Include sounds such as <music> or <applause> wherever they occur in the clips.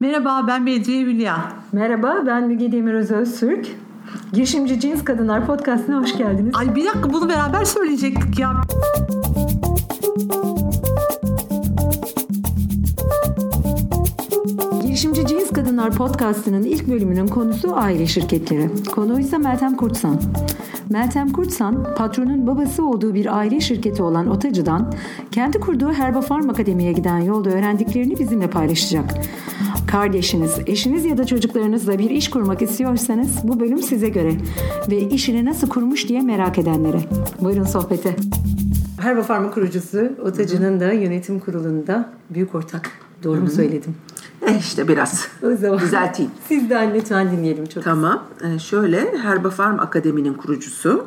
Merhaba ben Bedriye Hülya. Merhaba ben Müge Demir Öztürk. Girişimci Cins Kadınlar Podcast'ına hoş geldiniz. Ay bir dakika bunu beraber söyleyecektik ya. Girişimci Cins Kadınlar Podcast'ının ilk bölümünün konusu aile şirketleri. Konu ise Meltem Kurtsan. Meltem Kurtsan, patronun babası olduğu bir aile şirketi olan Otacı'dan kendi kurduğu Herbafarm Akademi'ye giden yolda öğrendiklerini bizimle paylaşacak. Kardeşiniz, eşiniz ya da çocuklarınızla bir iş kurmak istiyorsanız bu bölüm size göre ve işini nasıl kurmuş diye merak edenlere. Buyurun sohbete. Herbafarm kurucusu, Otacı'nın da yönetim kurulunda büyük ortak. Doğru mu söyledim? E işte biraz <laughs> O zaman düzelteyim. sizden lütfen dinleyelim çok. Tamam. E, şöyle Herbafarm Akademi'nin kurucusu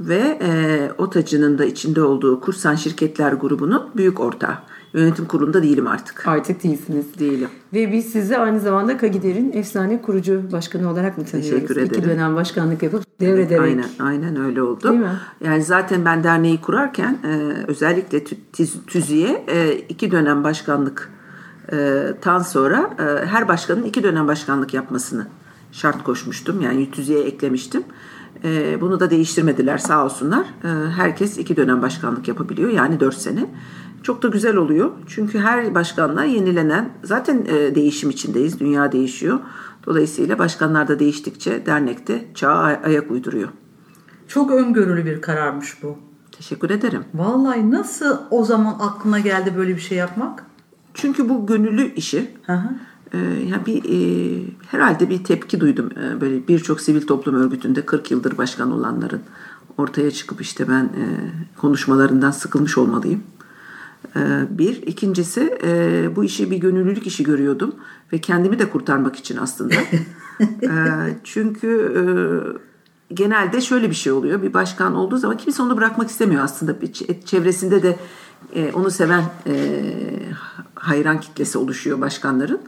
ve e, OTAC'ının da içinde olduğu Kursan Şirketler grubunun büyük ortağı. Yönetim kurulunda değilim artık. Artık değilsiniz. Değilim. Ve biz sizi aynı zamanda Kagider'in efsane kurucu başkanı olarak mı tanıyoruz? Teşekkür ederim. İki dönem başkanlık yapıp devrederek. Aynen, aynen öyle oldu. Değil mi? Yani zaten ben derneği kurarken e, özellikle tü- tüz- TÜZİ'ye e, iki dönem başkanlık e, tan sonra her başkanın iki dönem başkanlık yapmasını şart koşmuştum. Yani TÜZİ'ye eklemiştim. E, bunu da değiştirmediler sağ olsunlar. E, herkes iki dönem başkanlık yapabiliyor yani dört sene. Çok da güzel oluyor. Çünkü her başkanla yenilenen zaten e, değişim içindeyiz. Dünya değişiyor. Dolayısıyla başkanlar da değiştikçe dernekte çağa ay- ayak uyduruyor. Çok öngörülü bir kararmış bu. Teşekkür ederim. Vallahi nasıl o zaman aklına geldi böyle bir şey yapmak? Çünkü bu gönüllü işi. Hı hı. E, ya bir e, herhalde bir tepki duydum. E, böyle birçok sivil toplum örgütünde 40 yıldır başkan olanların ortaya çıkıp işte ben e, konuşmalarından sıkılmış olmalıyım. E, bir. ikincisi e, bu işi bir gönüllülük işi görüyordum ve kendimi de kurtarmak için aslında. <laughs> E, çünkü e, genelde şöyle bir şey oluyor. Bir başkan olduğu zaman kimse onu bırakmak istemiyor aslında. Bir Çevresinde de e, onu seven e, hayran kitlesi oluşuyor başkanların.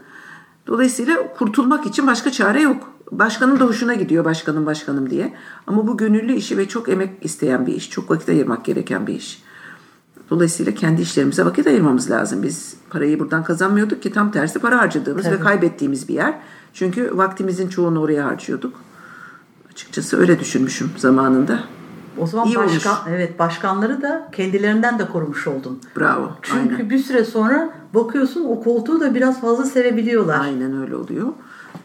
Dolayısıyla kurtulmak için başka çare yok. Başkanın da hoşuna gidiyor başkanım başkanım diye. Ama bu gönüllü işi ve çok emek isteyen bir iş. Çok vakit ayırmak gereken bir iş. Dolayısıyla kendi işlerimize vakit ayırmamız lazım. Biz parayı buradan kazanmıyorduk ki tam tersi para harcadığımız ve kaybettiğimiz bir yer. Çünkü vaktimizin çoğunu oraya harcıyorduk. Açıkçası öyle düşünmüşüm zamanında. O zaman İyi olmuş. başkan, evet başkanları da kendilerinden de korumuş oldun. Bravo. Çünkü Aynen. bir süre sonra bakıyorsun o koltuğu da biraz fazla sevebiliyorlar. Aynen öyle oluyor.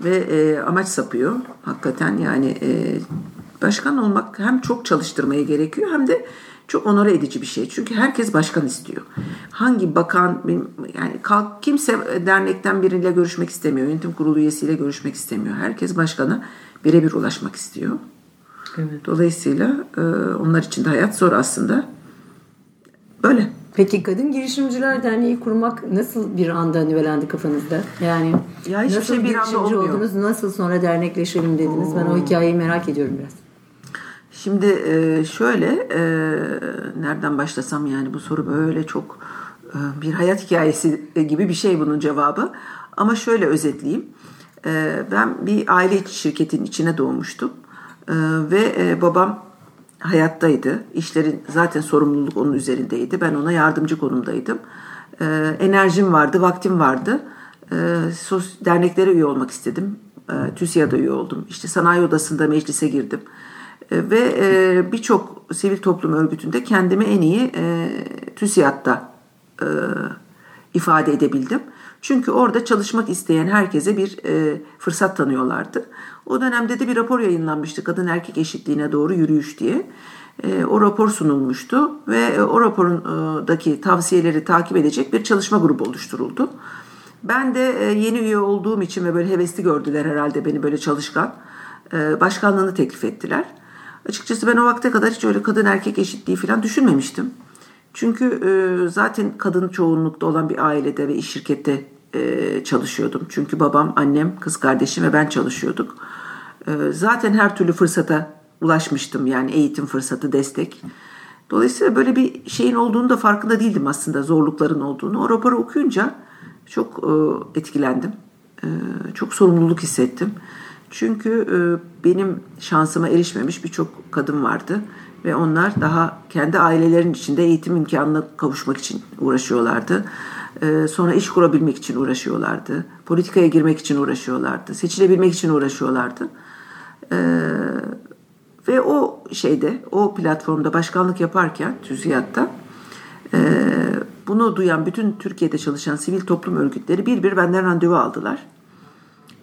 Ve e, amaç sapıyor. Hakikaten yani e, başkan olmak hem çok çalıştırmaya gerekiyor hem de çok onore edici bir şey. Çünkü herkes başkan istiyor. Hangi bakan yani kalk kimse dernekten biriyle görüşmek istemiyor. Yönetim kurulu üyesiyle görüşmek istemiyor. Herkes başkana birebir ulaşmak istiyor. Evet. Dolayısıyla e, onlar için de hayat zor aslında. Böyle. Peki Kadın Girişimciler Derneği kurmak nasıl bir anda nüvelendi kafanızda? Yani Ya nasıl şey bir anda olmuyor. oldunuz? Nasıl sonra dernekleşelim dediniz? Ben o hikayeyi merak ediyorum biraz. Şimdi e, şöyle e, nereden başlasam yani bu soru böyle çok e, bir hayat hikayesi gibi bir şey bunun cevabı. Ama şöyle özetleyeyim. Ben bir aile içi şirketin içine doğmuştum ve babam hayattaydı. İşlerin zaten sorumluluk onun üzerindeydi. Ben ona yardımcı konumdaydım. E, Enerjim vardı, vaktim vardı. E, sos- Derneklere üye olmak istedim. E, TÜSİAD'a üye oldum. İşte sanayi odasında meclise girdim. E, Ve e, birçok sivil toplum örgütünde kendimi en iyi e, TÜSİAD'da e, ifade edebildim. Çünkü orada çalışmak isteyen herkese bir e, fırsat tanıyorlardı. O dönemde de bir rapor yayınlanmıştı kadın erkek eşitliğine doğru yürüyüş diye. E, o rapor sunulmuştu ve e, o raporundaki tavsiyeleri takip edecek bir çalışma grubu oluşturuldu. Ben de e, yeni üye olduğum için ve böyle hevesli gördüler herhalde beni böyle çalışkan. e, Başkanlığını teklif ettiler. Açıkçası ben o vakte kadar hiç öyle kadın erkek eşitliği falan düşünmemiştim. Çünkü e, zaten kadın çoğunlukta olan bir ailede ve iş şirkette e, çalışıyordum. Çünkü babam, annem, kız kardeşim ve ben çalışıyorduk. E, zaten her türlü fırsata ulaşmıştım. Yani eğitim fırsatı, destek. Dolayısıyla böyle bir şeyin olduğunu da farkında değildim aslında zorlukların olduğunu. O raporu okuyunca çok e, etkilendim. E, çok sorumluluk hissettim. Çünkü e, benim şansıma erişmemiş birçok kadın vardı ve onlar daha kendi ailelerinin içinde eğitim imkanına kavuşmak için uğraşıyorlardı. Ee, sonra iş kurabilmek için uğraşıyorlardı. Politikaya girmek için uğraşıyorlardı. Seçilebilmek için uğraşıyorlardı. Ee, ve o şeyde, o platformda başkanlık yaparken TÜSİAD'da e, bunu duyan bütün Türkiye'de çalışan sivil toplum örgütleri bir bir benden randevu aldılar.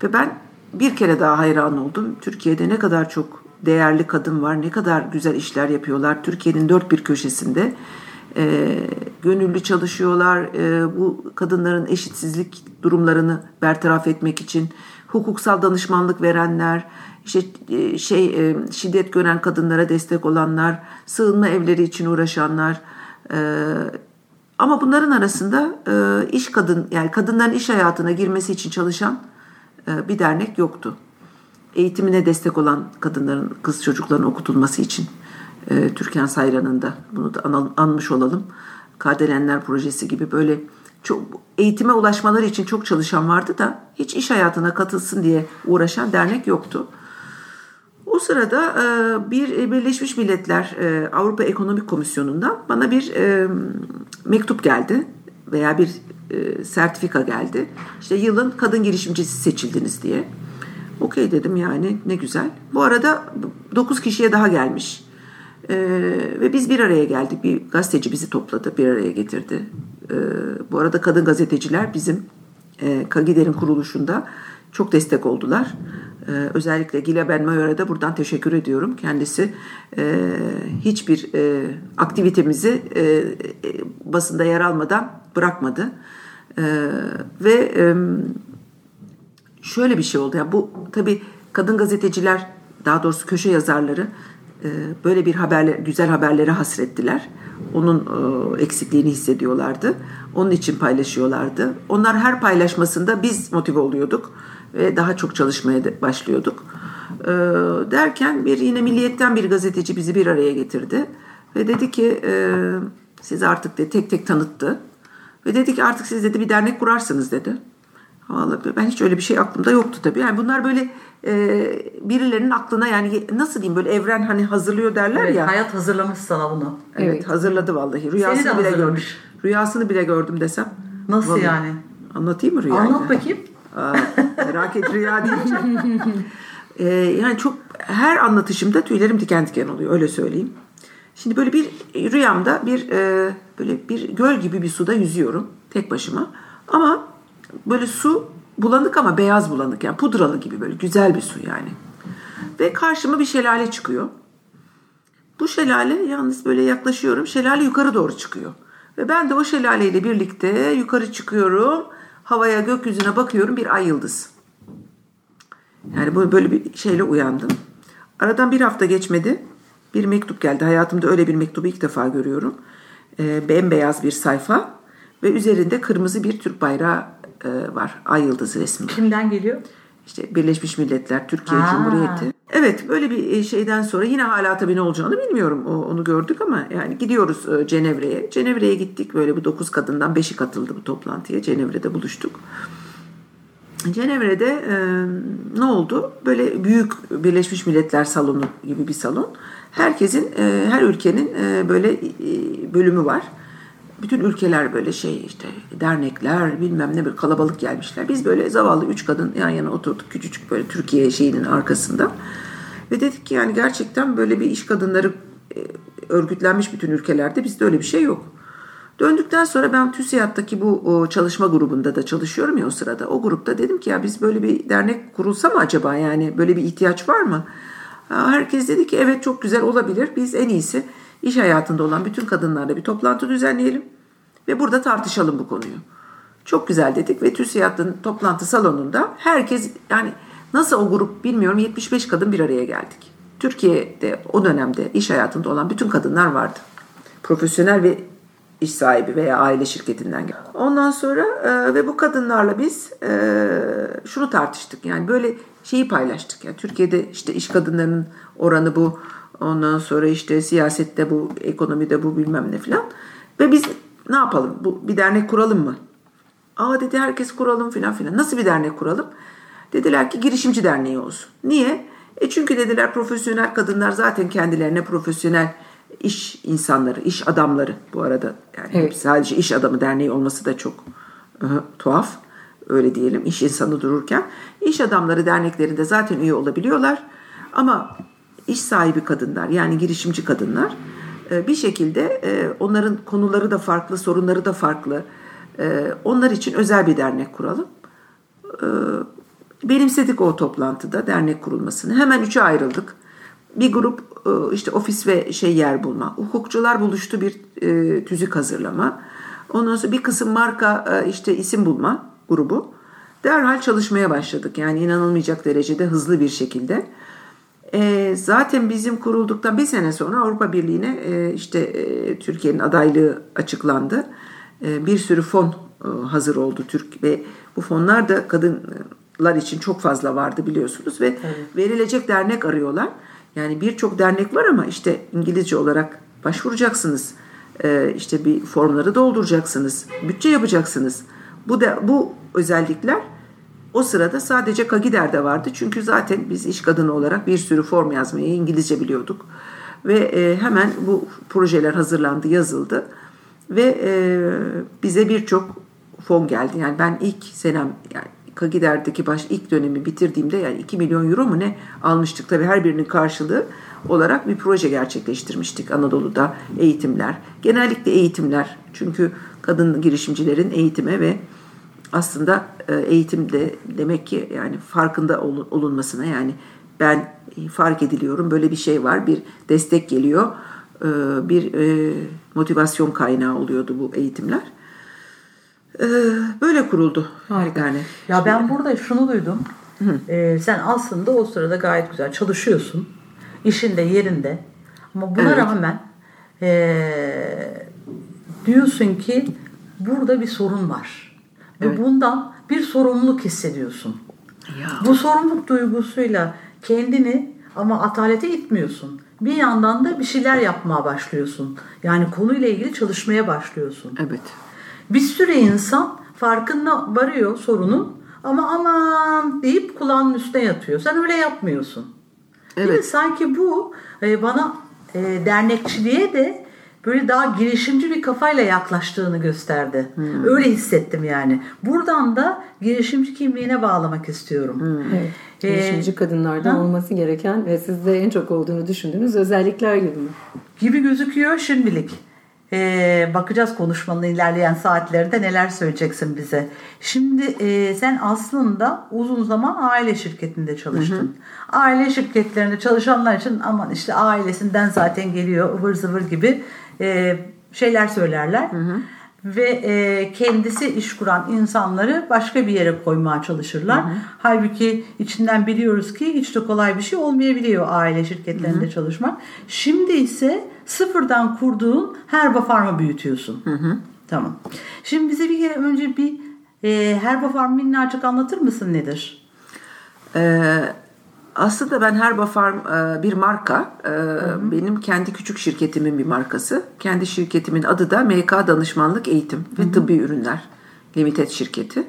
Ve ben bir kere daha hayran oldum. Türkiye'de ne kadar çok değerli kadın var, ne kadar güzel işler yapıyorlar. Türkiye'nin dört bir köşesinde e, gönüllü çalışıyorlar. E, bu kadınların eşitsizlik durumlarını bertaraf etmek için hukuksal danışmanlık verenler, işte e, şey e, şiddet gören kadınlara destek olanlar, sığınma evleri için uğraşanlar. E, ama bunların arasında e, iş kadın yani kadınların iş hayatına girmesi için çalışan e, bir dernek yoktu. Eğitimine destek olan kadınların, kız çocukların okutulması için e, Türkan Sayran'ın bunu da an, anmış olalım. Kardelenler projesi gibi böyle çok eğitime ulaşmaları için çok çalışan vardı da hiç iş hayatına katılsın diye uğraşan dernek yoktu. O sırada e, bir Birleşmiş Milletler e, Avrupa Ekonomik Komisyonu'ndan bana bir e, mektup geldi veya bir sertifika geldi. İşte yılın kadın girişimcisi seçildiniz diye. Okey dedim yani ne güzel. Bu arada 9 kişiye daha gelmiş. Ve biz bir araya geldik. Bir gazeteci bizi topladı, bir araya getirdi. bu arada kadın gazeteciler bizim e, Kagider'in kuruluşunda çok destek oldular. Ee, özellikle Gila Ben Mayor'a da buradan teşekkür ediyorum. Kendisi e, hiçbir e, aktivitemizi e, e, basında yer almadan bırakmadı. E, ve e, şöyle bir şey oldu. Yani bu tabii kadın gazeteciler, daha doğrusu köşe yazarları e, böyle bir haberle, güzel haberlere hasrettiler. Onun e, eksikliğini hissediyorlardı. Onun için paylaşıyorlardı. Onlar her paylaşmasında biz motive oluyorduk ve daha çok çalışmaya başlıyorduk. E, derken bir yine milliyetten bir gazeteci bizi bir araya getirdi ve dedi ki e, siz artık de tek tek tanıttı ve dedi ki artık siz dedi bir dernek kurarsınız dedi. Vallahi ben hiç öyle bir şey aklımda yoktu tabii. Yani bunlar böyle e, birilerinin aklına yani nasıl diyeyim böyle evren hani hazırlıyor derler evet, ya. Hayat hazırlamış sana bunu. Evet, evet. hazırladı vallahi. Rüyasını bile gördüm. Rüyasını bile gördüm desem. Nasıl vallahi. yani? Anlatayım mı rüyayı? Anlat bakayım. Aa, merak et rüya diyeceğim. <laughs> ee, yani çok her anlatışımda tüylerim diken diken oluyor öyle söyleyeyim. Şimdi böyle bir rüyamda bir e, böyle bir göl gibi bir suda yüzüyorum tek başıma. Ama böyle su bulanık ama beyaz bulanık yani pudralı gibi böyle güzel bir su yani. Ve karşıma bir şelale çıkıyor. Bu şelale yalnız böyle yaklaşıyorum. Şelale yukarı doğru çıkıyor. Ve ben de o şelaleyle birlikte yukarı çıkıyorum havaya gökyüzüne bakıyorum bir ay yıldız. Yani böyle bir şeyle uyandım. Aradan bir hafta geçmedi. Bir mektup geldi. Hayatımda öyle bir mektubu ilk defa görüyorum. E, bembeyaz bir sayfa ve üzerinde kırmızı bir Türk bayrağı e, var. Ay yıldızı resmi. Kimden geliyor? İşte Birleşmiş Milletler, Türkiye ha. Cumhuriyeti. Evet böyle bir e, şeyden sonra yine hala tabii ne olacağını bilmiyorum. Onu gördük ama yani gidiyoruz e, Cenevre'ye. Cenevre'ye gittik böyle bu dokuz kadından beşi katıldı bu toplantıya. Cenevre'de buluştuk. Cenevre'de e, ne oldu? Böyle büyük Birleşmiş Milletler salonu gibi bir salon. Herkesin, e, her ülkenin e, böyle e, bölümü var bütün ülkeler böyle şey işte dernekler bilmem ne bir kalabalık gelmişler. Biz böyle zavallı üç kadın yan yana oturduk küçücük böyle Türkiye şeyinin arkasında. Ve dedik ki yani gerçekten böyle bir iş kadınları e, örgütlenmiş bütün ülkelerde bizde öyle bir şey yok. Döndükten sonra ben TÜSİAD'daki bu çalışma grubunda da çalışıyorum ya o sırada. O grupta dedim ki ya biz böyle bir dernek kurulsa mı acaba yani böyle bir ihtiyaç var mı? Herkes dedi ki evet çok güzel olabilir. Biz en iyisi iş hayatında olan bütün kadınlarla bir toplantı düzenleyelim ve burada tartışalım bu konuyu. Çok güzel dedik ve TÜSİAD'ın toplantı salonunda herkes yani nasıl o grup bilmiyorum 75 kadın bir araya geldik. Türkiye'de o dönemde iş hayatında olan bütün kadınlar vardı. Profesyonel ve iş sahibi veya aile şirketinden. Ondan sonra e, ve bu kadınlarla biz e, şunu tartıştık. Yani böyle şeyi paylaştık. Yani Türkiye'de işte iş kadınlarının oranı bu Ondan sonra işte siyasette bu, ekonomide bu bilmem ne filan. Ve biz ne yapalım? Bu bir dernek kuralım mı? Aa dedi herkes kuralım filan filan. Nasıl bir dernek kuralım? Dediler ki girişimci derneği olsun. Niye? E çünkü dediler profesyonel kadınlar zaten kendilerine profesyonel iş insanları, iş adamları bu arada. Yani evet. sadece iş adamı derneği olması da çok e, tuhaf. Öyle diyelim iş insanı dururken. İş adamları derneklerinde zaten üye olabiliyorlar. Ama iş sahibi kadınlar yani girişimci kadınlar e, bir şekilde e, onların konuları da farklı, sorunları da farklı. E, onlar için özel bir dernek kuralım. Benimsedik o toplantıda dernek kurulmasını. Hemen üçe ayrıldık. Bir grup işte ofis ve şey yer bulma. Hukukçular buluştu bir tüzük hazırlama. Ondan sonra bir kısım marka işte isim bulma grubu. Derhal çalışmaya başladık. Yani inanılmayacak derecede hızlı bir şekilde. E, zaten bizim kurulduktan bir sene sonra Avrupa Birliği'ne e, işte e, Türkiye'nin adaylığı açıklandı. E, bir sürü fon e, hazır oldu Türk ve bu fonlar da kadınlar için çok fazla vardı biliyorsunuz ve evet. verilecek dernek arıyorlar. Yani birçok dernek var ama işte İngilizce olarak başvuracaksınız. E, işte bir formları dolduracaksınız. Bütçe yapacaksınız. Bu da bu özellikler o sırada sadece Kagider'de vardı. Çünkü zaten biz iş kadını olarak bir sürü form yazmayı İngilizce biliyorduk. Ve e, hemen bu projeler hazırlandı, yazıldı. Ve e, bize birçok fon geldi. Yani ben ilk senem yani Kagider'deki baş ilk dönemi bitirdiğimde yani 2 milyon euro mu ne almıştık. Tabii her birinin karşılığı olarak bir proje gerçekleştirmiştik Anadolu'da eğitimler. Genellikle eğitimler. Çünkü kadın girişimcilerin eğitime ve aslında e, eğitimde demek ki yani farkında olunmasına yani ben fark ediliyorum böyle bir şey var bir destek geliyor e, bir e, motivasyon kaynağı oluyordu bu eğitimler. Böyle kuruldu. Harika. Yani. Ya ben burada şunu duydum. Ee, sen aslında o sırada gayet güzel çalışıyorsun. İşinde yerinde. Ama buna evet. rağmen ee, diyorsun ki burada bir sorun var Evet. Ve bundan bir sorumluluk hissediyorsun. Ya. Bu sorumluluk duygusuyla kendini ama atalete itmiyorsun. Bir yandan da bir şeyler yapmaya başlıyorsun. Yani konuyla ilgili çalışmaya başlıyorsun. Evet. Bir sürü insan farkında varıyor sorunun ama aman deyip kulağının üstüne yatıyor. Sen öyle yapmıyorsun. Evet. Değil mi? Sanki bu e, bana e, dernekçiliğe de böyle daha girişimci bir kafayla yaklaştığını gösterdi. Hmm. Öyle hissettim yani. Buradan da girişimci kimliğine bağlamak istiyorum. Hmm. Evet. Ee, girişimci kadınlardan ha? olması gereken ve sizde en çok olduğunu düşündüğünüz özellikler gibi mi? Gibi gözüküyor şimdilik. Ee, bakacağız konuşmanın ilerleyen saatlerinde neler söyleyeceksin bize. Şimdi e, sen aslında uzun zaman aile şirketinde çalıştın. Hı hı. Aile şirketlerinde çalışanlar için aman işte ailesinden zaten geliyor ıvır zıvır gibi e, şeyler söylerler. Hı hı. Ve e, kendisi iş kuran insanları başka bir yere koymaya çalışırlar. Hı hı. Halbuki içinden biliyoruz ki hiç de kolay bir şey olmayabiliyor aile şirketlerinde hı hı. çalışmak. Şimdi ise sıfırdan kurduğun Herba Farm'ı büyütüyorsun. Hı hı. Tamam. Şimdi bize bir kere önce bir e, Herba Farm minnacık anlatır mısın nedir? Ee, aslında ben Herba Farm e, bir marka. E, benim kendi küçük şirketimin bir markası. Kendi şirketimin adı da MK Danışmanlık Eğitim ve Tıbbi Ürünler Limited şirketi.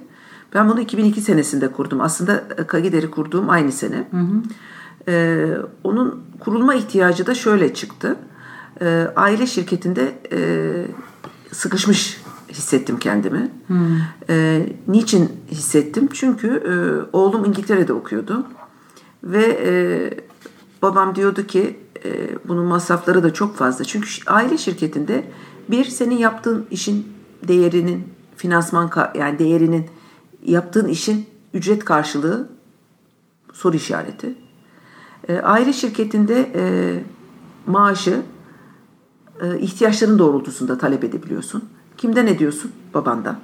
Ben bunu 2002 senesinde kurdum. Aslında Kagider'i kurduğum aynı sene. Hı hı. Ee, onun kurulma ihtiyacı da şöyle çıktı. Ee, aile şirketinde e, sıkışmış hissettim kendimi. Hmm. Niçin hissettim? Çünkü e, oğlum İngiltere'de okuyordu. Ve e, babam diyordu ki e, bunun masrafları da çok fazla. Çünkü aile şirketinde bir senin yaptığın işin değerinin finansman yani değerinin yaptığın işin ücret karşılığı soru işareti. E, aile şirketinde e, maaşı e, ihtiyaçların doğrultusunda talep edebiliyorsun. Kimden ediyorsun? Babandan.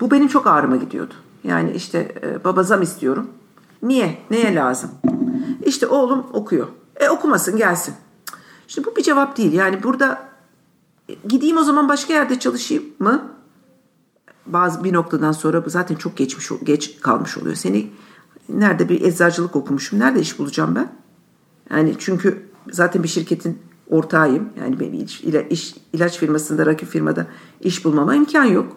Bu benim çok ağrıma gidiyordu. Yani işte e, baba zam istiyorum. Niye? Neye lazım? İşte oğlum okuyor. E okumasın gelsin. Şimdi bu bir cevap değil. Yani burada gideyim o zaman başka yerde çalışayım mı? Bazı bir noktadan sonra zaten çok geçmiş geç kalmış oluyor. Seni nerede bir eczacılık okumuşum. Nerede iş bulacağım ben? Yani çünkü zaten bir şirketin ortağıyım. Yani benim iş, iş, ilaç firmasında, rakip firmada iş bulmama imkan yok.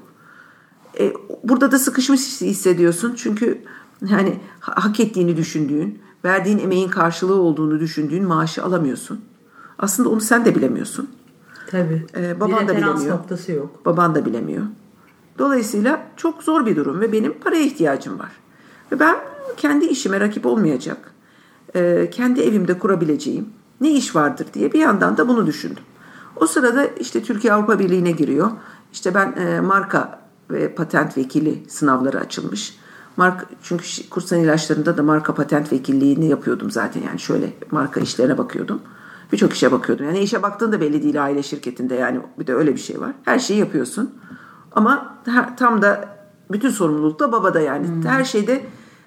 E, burada da sıkışmış hissediyorsun. Çünkü yani hak ettiğini düşündüğün, verdiğin emeğin karşılığı olduğunu düşündüğün maaşı alamıyorsun. Aslında onu sen de bilemiyorsun. Tabii. Ee, baban bir da bilemiyor. noktası yok. Baban da bilemiyor. Dolayısıyla çok zor bir durum ve benim paraya ihtiyacım var. Ve ben kendi işime rakip olmayacak, e, kendi evimde kurabileceğim ne iş vardır diye bir yandan da bunu düşündüm. O sırada işte Türkiye Avrupa Birliği'ne giriyor. İşte ben e, marka ve patent vekili sınavları açılmış. Marka, çünkü kursan ilaçlarında da marka patent vekilliğini yapıyordum zaten. Yani şöyle marka işlerine bakıyordum. Birçok işe bakıyordum. Yani işe baktığın da belli değil aile şirketinde yani bir de öyle bir şey var. Her şeyi yapıyorsun. Ama tam da bütün sorumluluk da babada yani. Hmm. Her şeyde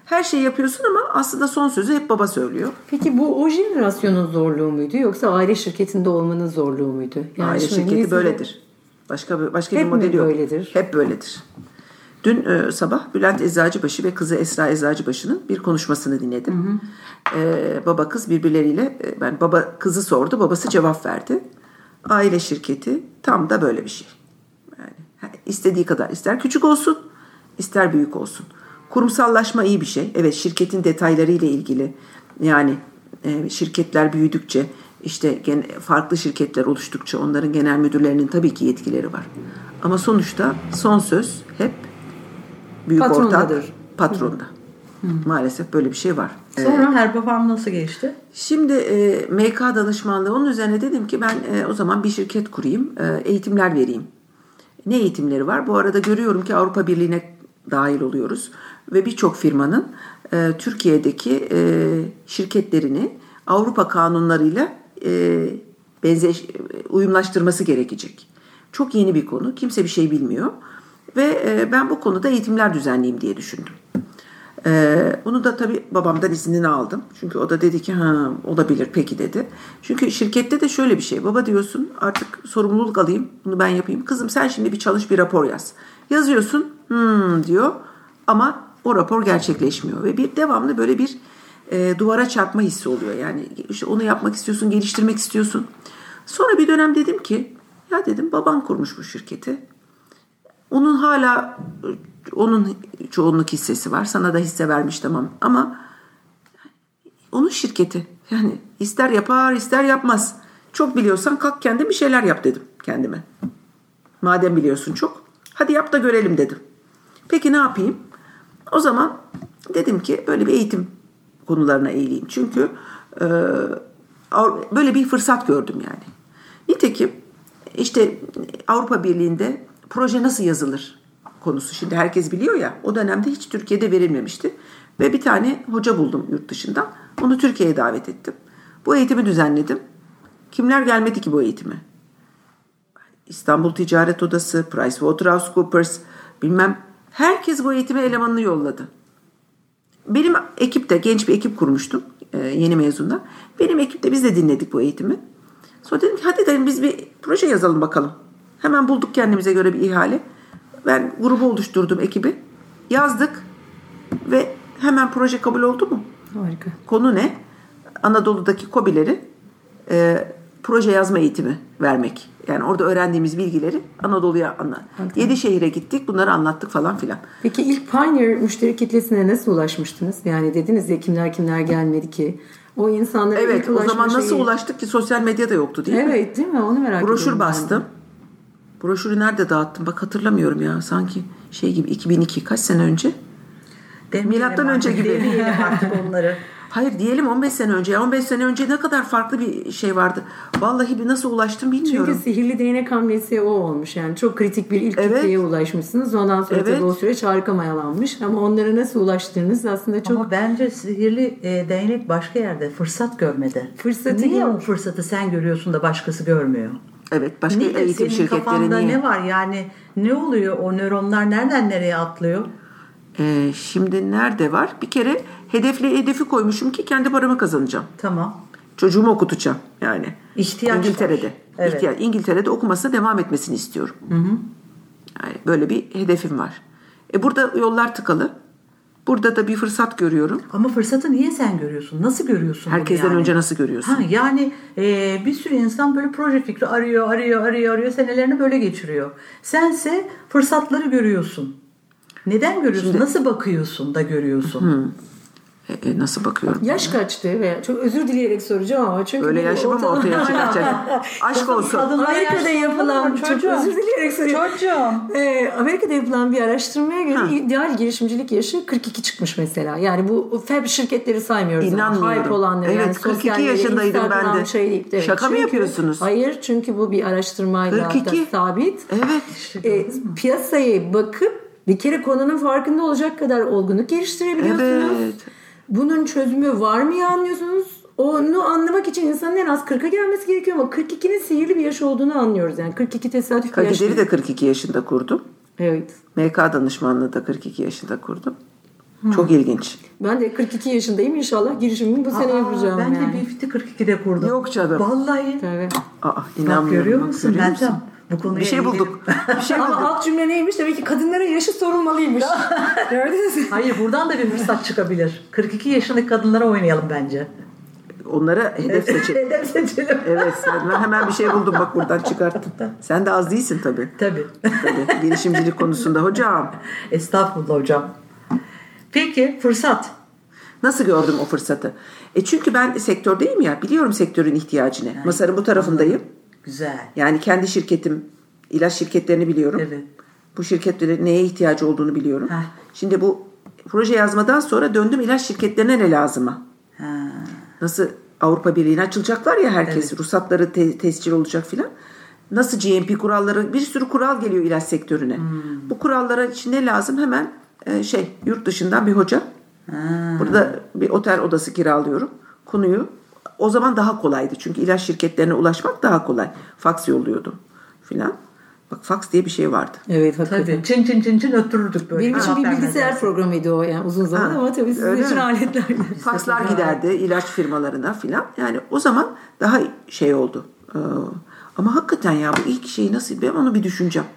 her şeyi yapıyorsun ama aslında son sözü hep baba söylüyor. Peki bu o jenerasyonun zorluğu muydu yoksa aile şirketinde olmanın zorluğu muydu? Yani aile şirketi böyledir. Başka başka hep bir model yok. böyledir? Hep böyledir. Dün e, sabah Bülent Eczacıbaşı ve kızı Esra Eczacıbaşı'nın bir konuşmasını dinledim. Hı hı. E, baba kız birbirleriyle e, ben baba kızı sordu, babası cevap verdi. Aile şirketi tam da böyle bir şey. Yani istediği kadar ister küçük olsun, ister büyük olsun. Kurumsallaşma iyi bir şey. Evet şirketin detayları ile ilgili yani e, şirketler büyüdükçe işte farklı şirketler oluştukça onların genel müdürlerinin tabii ki yetkileri var. Ama sonuçta son söz hep büyük Patrondadır. ortak patronda. Hı. Maalesef böyle bir şey var. Sonra ee, Herbafarm nasıl geçti? Şimdi e, MK danışmanlığı onun üzerine dedim ki ben e, o zaman bir şirket kurayım, e, eğitimler vereyim. Ne eğitimleri var? Bu arada görüyorum ki Avrupa Birliği'ne dahil oluyoruz ve birçok firmanın e, Türkiye'deki e, şirketlerini Avrupa kanunlarıyla e, benzer uyumlaştırması gerekecek. Çok yeni bir konu. Kimse bir şey bilmiyor. Ve e, ben bu konuda eğitimler düzenleyeyim diye düşündüm. E, bunu da tabii babamdan iznini aldım. Çünkü o da dedi ki ha olabilir peki dedi. Çünkü şirkette de şöyle bir şey. Baba diyorsun artık sorumluluk alayım bunu ben yapayım. Kızım sen şimdi bir çalış bir rapor yaz. Yazıyorsun hmm diyor ama o rapor gerçekleşmiyor. Ve bir devamlı böyle bir e, duvara çarpma hissi oluyor. Yani işte onu yapmak istiyorsun, geliştirmek istiyorsun. Sonra bir dönem dedim ki ya dedim baban kurmuş bu şirketi. Onun hala onun çoğunluk hissesi var. Sana da hisse vermiş tamam. Ama onun şirketi. Yani ister yapar ister yapmaz. Çok biliyorsan kalk kendin bir şeyler yap dedim kendime. Madem biliyorsun çok. Hadi yap da görelim dedim. Peki ne yapayım? O zaman dedim ki böyle bir eğitim konularına eğileyim. Çünkü e, böyle bir fırsat gördüm yani. Nitekim işte Avrupa Birliği'nde proje nasıl yazılır konusu. Şimdi herkes biliyor ya o dönemde hiç Türkiye'de verilmemişti. Ve bir tane hoca buldum yurt dışından. Onu Türkiye'ye davet ettim. Bu eğitimi düzenledim. Kimler gelmedi ki bu eğitime? İstanbul Ticaret Odası, PricewaterhouseCoopers, bilmem herkes bu eğitime elemanını yolladı. Benim ekipte genç bir ekip kurmuştum e, yeni mezundan. Benim ekipte biz de dinledik bu eğitimi. Sonra dedim ki hadi dedim biz bir proje yazalım bakalım. Hemen bulduk kendimize göre bir ihale. Ben grubu oluşturdum ekibi. Yazdık ve hemen proje kabul oldu mu? Harika. Konu ne? Anadolu'daki kobileri e, proje yazma eğitimi vermek. Yani orada öğrendiğimiz bilgileri Anadolu'ya anlat. Yedi şehire gittik bunları anlattık falan filan. Peki ilk Pioneer müşteri kitlesine nasıl ulaşmıştınız? Yani dediniz ya kimler kimler gelmedi ki. O insanlara Evet o zaman nasıl şeyi... ulaştık ki sosyal medya da yoktu değil evet, mi? Evet değil mi onu merak ediyorum. Broşür bastım. Ben. Broşürü nerede dağıttım bak hatırlamıyorum ya sanki şey gibi 2002 kaç sene önce? Demeyelim Milattan önce gibi. Demeyelim artık <laughs> onları. Hayır diyelim 15 sene önce. 15 sene önce ne kadar farklı bir şey vardı. Vallahi bir nasıl ulaştım bilmiyorum. Çünkü sihirli değnek hamlesi o olmuş. Yani çok kritik bir ilk evet. kitleye ulaşmışsınız. Ondan sonra evet. tabii o süreç harika mayalanmış. Ama onlara nasıl ulaştığınız aslında çok... Ama bence sihirli e, değnek başka yerde. Fırsat görmedi. Fırsatı Niye yok. o fırsatı sen görüyorsun da başkası görmüyor? Evet başka niye? eğitim Senin şirketleri kafanda niye? ne var yani ne oluyor o nöronlar nereden nereye atlıyor? Ee, şimdi nerede var? Bir kere hedefli hedefi koymuşum ki kendi paramı kazanacağım. Tamam. Çocuğumu okutacağım yani. İhtiyaç İngiltere'de. Var. Evet. İhtiyaç, İngiltere'de okumasına devam etmesini istiyorum. Hı hı. Yani böyle bir hedefim var. E burada yollar tıkalı. Burada da bir fırsat görüyorum. Ama fırsatı niye sen görüyorsun? Nasıl görüyorsun? Herkesten yani? önce nasıl görüyorsun? Ha, yani e, bir sürü insan böyle proje fikri arıyor, arıyor, arıyor, arıyor. Senelerini böyle geçiriyor. Sense fırsatları görüyorsun. Neden görüyorsun? Şimdi, Nasıl bakıyorsun da görüyorsun? Hı. E, e, nasıl bakıyorum? Yaş kaçtı veya çok özür dileyerek soracağım ama çünkü Öyle yaşım ama ortaya <laughs> çıkacak. Aşk olsun. Amerika'da yapılan mu çok çocuğum? özür dileyerek soruyorum. Çocuğum. Ee, Amerika'da yapılan bir araştırmaya göre ideal girişimcilik yaşı 42 çıkmış mesela. Yani bu fab şirketleri saymıyoruz. İnanmıyorum. Hype olanları. Evet, yani 42 sosyal medya, yaşındaydım ben de. Şey deyip, evet. Şaka mı Çünkü- yapıyorsunuz? Hayır çünkü bu bir araştırmayla 42. da sabit. Evet. E, piyasaya bakıp bir kere konunun farkında olacak kadar olgunluk geliştirebiliyorsunuz. Evet. Bunun çözümü var mı ya anlıyorsunuz? Onu anlamak için insanın en az 40'a gelmesi gerekiyor ama 42'nin sihirli bir yaş olduğunu anlıyoruz. Yani 42 tesadüf bir yaş değil. de 42 yaşında kurdum. Evet. MK danışmanlığı da 42 yaşında kurdum. Çok ilginç. Ben de 42 yaşındayım. İnşallah girişimimi bu sene Aa, yapacağım ben yani. de Bifit'i 42'de kurdum. Yok canım. Vallahi. Tabii. Aa, Bak inanmıyorum. görüyor Bak, musun görüyor Meltem? Bu konuya Bir şey ilgili- bulduk. Bir şey <laughs> Ama bulduk. alt cümle neymiş? Demek ki kadınların yaşı sorulmalıymış. <laughs> Gördünüz mü? Hayır buradan da bir fırsat çıkabilir. 42 yaşındaki kadınlara oynayalım bence. Onlara hedef seçelim. <laughs> Hedef seçelim. Evet sen- ben hemen bir şey buldum bak buradan çıkarttım. Sen de az değilsin tabii. Tabii. tabii. Girişimcilik konusunda hocam. Estağfurullah hocam. Peki fırsat. Nasıl gördüm o fırsatı? E çünkü ben sektördeyim ya biliyorum sektörün ihtiyacını. Masarın bu tarafındayım. Güzel. Yani kendi şirketim, ilaç şirketlerini biliyorum. Evet. Bu şirketlerin neye ihtiyacı olduğunu biliyorum. Heh. Şimdi bu proje yazmadan sonra döndüm ilaç şirketlerine ne lazıma? Ha. Nasıl Avrupa Birliği'ne açılacaklar ya herkes. Ruhsatları te- tescil olacak filan. Nasıl GMP kuralları bir sürü kural geliyor ilaç sektörüne. Hmm. Bu kurallara için ne lazım? Hemen e, şey yurt dışından bir hoca. Burada bir otel odası kiralıyorum. Konuyu o zaman daha kolaydı. Çünkü ilaç şirketlerine ulaşmak daha kolay. Faks yolluyordum filan. Bak faks diye bir şey vardı. Evet hakikaten. Tabii. Çin çin çin çin öttürürdük böyle. Benim için bir bilgisayar programıydı o yani uzun zaman Ha, ama tabii sizin öyle için mi? aletler. <laughs> Fakslar giderdi ilaç firmalarına filan. Yani o zaman daha şey oldu. Ee, ama hakikaten ya bu ilk şeyi nasıl ben onu bir düşüneceğim.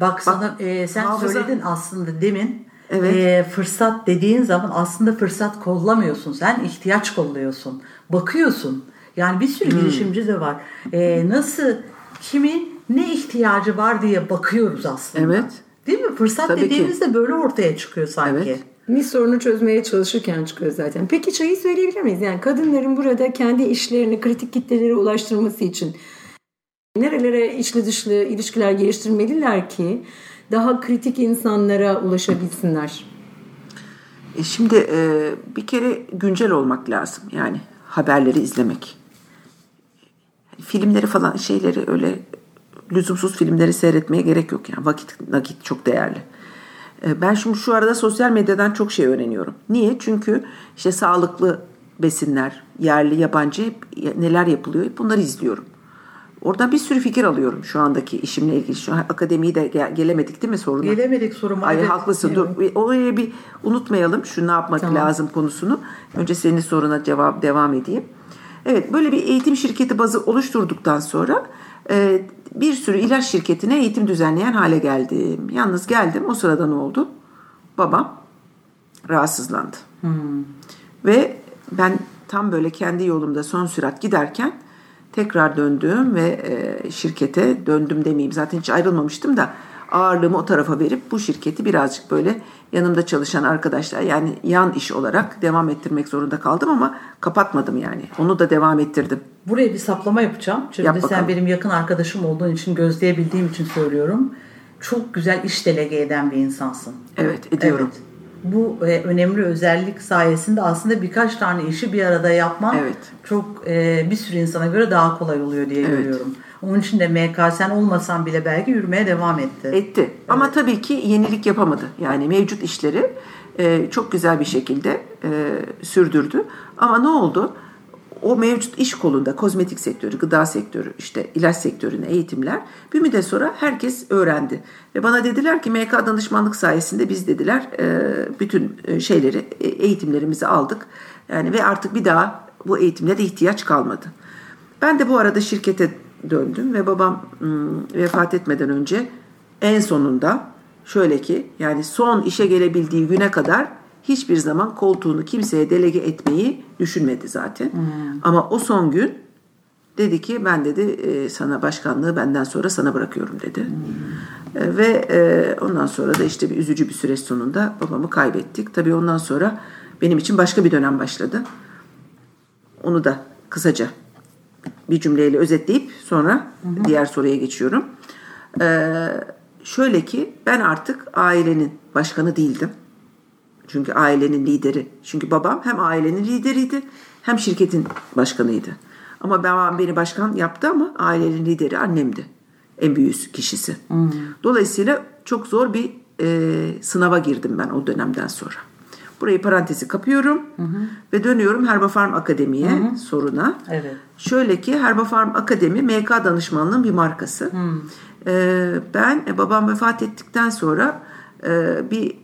Bak sana e, sen hafıza- söyledin aslında demin. Evet. E, fırsat dediğin zaman aslında fırsat kollamıyorsun. Sen ihtiyaç kolluyorsun. Bakıyorsun. Yani bir sürü Hmm. girişimci de var. E, nasıl kimin ne ihtiyacı var diye bakıyoruz aslında. Evet. Değil mi? Fırsat Tabii ki. dediğimizde böyle ortaya çıkıyor sanki. Evet. Bir sorunu çözmeye çalışırken çıkıyor zaten. Peki şeyi söyleyebilir miyiz? Yani kadınların burada kendi işlerini kritik kitlelere ulaştırması için nerelere içli dışlı ilişkiler geliştirmeliler ki daha kritik insanlara ulaşabilsinler? E şimdi e, bir kere güncel olmak lazım. Yani haberleri izlemek. Filmleri falan şeyleri öyle lüzumsuz filmleri seyretmeye gerek yok. Yani vakit nakit çok değerli. E, ben şimdi şu arada sosyal medyadan çok şey öğreniyorum. Niye? Çünkü işte sağlıklı besinler, yerli, yabancı neler yapılıyor bunları izliyorum. Oradan bir sürü fikir alıyorum şu andaki işimle ilgili. Şu an akademiyi de gel- gelemedik değil mi soruna? Gelemedik soruma. Ay Evet. haklısın. Dur. Oraya bir unutmayalım şu ne yapmak Tamam. lazım konusunu. Önce senin soruna cevap devam edeyim. Evet böyle bir eğitim şirketi bazı oluşturduktan sonra e, bir sürü ilaç şirketine eğitim düzenleyen hale geldim. Yalnız geldim o sırada ne oldu? Babam rahatsızlandı. Ve ben tam böyle kendi yolumda son sürat giderken tekrar döndüm ve e, şirkete döndüm demeyeyim. Zaten hiç ayrılmamıştım da ağırlığımı o tarafa verip bu şirketi birazcık böyle yanımda çalışan arkadaşlar yani yan iş olarak devam ettirmek zorunda kaldım ama kapatmadım yani. Onu da devam ettirdim. Buraya bir saplama yapacağım. Çünkü Yap sen bakalım. benim yakın arkadaşım olduğun için, gözleyebildiğim için söylüyorum. Çok güzel iş delege eden bir insansın. Evet ediyorum. Evet. Bu e, önemli özellik sayesinde aslında birkaç tane işi bir arada yapman Evet. çok e, bir sürü insana göre daha kolay oluyor diye Evet. görüyorum. Onun için de MK sen olmasan bile belki yürümeye devam etti. Etti. Ama tabii ki yenilik yapamadı. Yani mevcut işleri e, çok güzel bir şekilde e, sürdürdü. Ama ne oldu? O mevcut iş kolunda kozmetik sektörü, gıda sektörü, işte ilaç sektörüne eğitimler bir müddet sonra herkes öğrendi. Ve bana dediler ki MK danışmanlık sayesinde biz dediler e, bütün e, şeyleri, e, eğitimlerimizi aldık. Yani ve artık bir daha bu eğitimlere ihtiyaç kalmadı. Ben de bu arada şirkete döndüm ve babam vefat etmeden önce en sonunda şöyle ki yani son işe gelebildiği güne kadar hiçbir zaman koltuğunu kimseye delege etmeyi düşünmedi zaten. Ama o son gün dedi ki ben dedi e, sana başkanlığı benden sonra sana bırakıyorum dedi. E, Ve e, ondan sonra da işte bir üzücü bir süreç sonunda babamı kaybettik. Tabii ondan sonra benim için başka bir dönem başladı. Onu da kısaca bir cümleyle özetleyip sonra diğer soruya geçiyorum. Ee, şöyle ki ben artık ailenin başkanı değildim. Çünkü ailenin lideri. Çünkü babam hem ailenin lideriydi hem şirketin başkanıydı. Ama babam beni başkan yaptı ama ailenin lideri annemdi. En büyük kişisi. Dolayısıyla çok zor bir e, sınava girdim ben o dönemden sonra. Burayı parantezi kapıyorum ve dönüyorum Herbafarm Akademi'ye soruna. Evet. Şöyle ki Herbafarm Akademi MK danışmanlığın bir markası. Ee, ben e, babam vefat ettikten sonra e, bir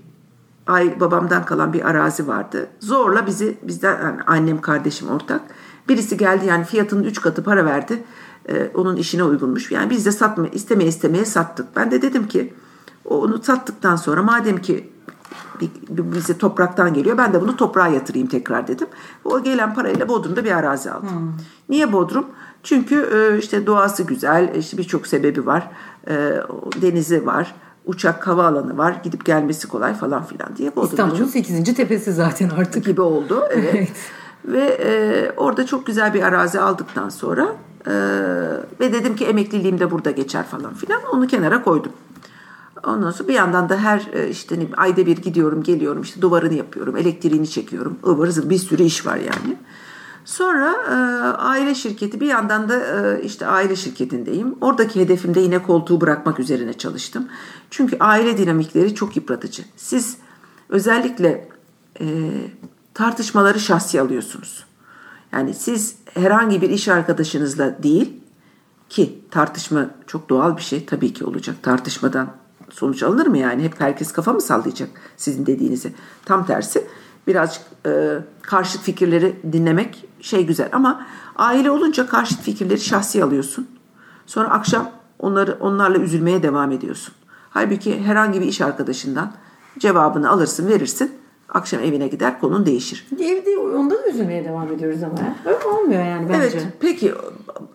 ay babamdan kalan bir arazi vardı. Zorla bizi bizden yani annem kardeşim ortak. Birisi geldi yani fiyatının 3 katı para verdi. Ee, onun işine uygunmuş. Yani biz de satma istemeye istemeye sattık. Ben de dedim ki onu sattıktan sonra madem ki bize topraktan geliyor. Ben de bunu toprağa yatırayım tekrar dedim. O gelen parayla Bodrum'da bir arazi aldım. Niye Bodrum? Çünkü e, işte doğası güzel, işte birçok sebebi var. E, denizi var, uçak havaalanı var, gidip gelmesi kolay falan filan diye İstanbul'un çok 8. tepesi zaten artık. gibi oldu. <laughs> Evet. Evet. Ve e, orada çok güzel bir arazi aldıktan sonra e, ve dedim ki emekliliğim de burada geçer falan filan. Onu kenara koydum. Ondan sonra bir yandan da her e, işte ne ayda bir gidiyorum geliyorum işte duvarını yapıyorum elektriğini çekiyorum ıvır zıvır bir sürü iş var yani. Sonra e, aile şirketi bir yandan da e, işte aile şirketindeyim. Oradaki hedefim de yine koltuğu bırakmak üzerine çalıştım. Çünkü aile dinamikleri çok yıpratıcı. Siz özellikle e, tartışmaları şahsi alıyorsunuz. Yani siz herhangi bir iş arkadaşınızla değil ki tartışma çok doğal bir şey tabii ki olacak. Tartışmadan sonuç alınır mı yani? Hep herkes kafa mı sallayacak sizin dediğinizi? Tam tersi birazcık e, karşıt fikirleri dinlemek şey güzel ama aile olunca karşıt fikirleri şahsi alıyorsun. Sonra akşam onları onlarla üzülmeye devam ediyorsun. Halbuki herhangi bir iş arkadaşından cevabını alırsın, verirsin. Akşam evine gider, konun değişir. Evde onda da üzülmeye devam ediyoruz ama. Öyle olmuyor yani bence. Evet peki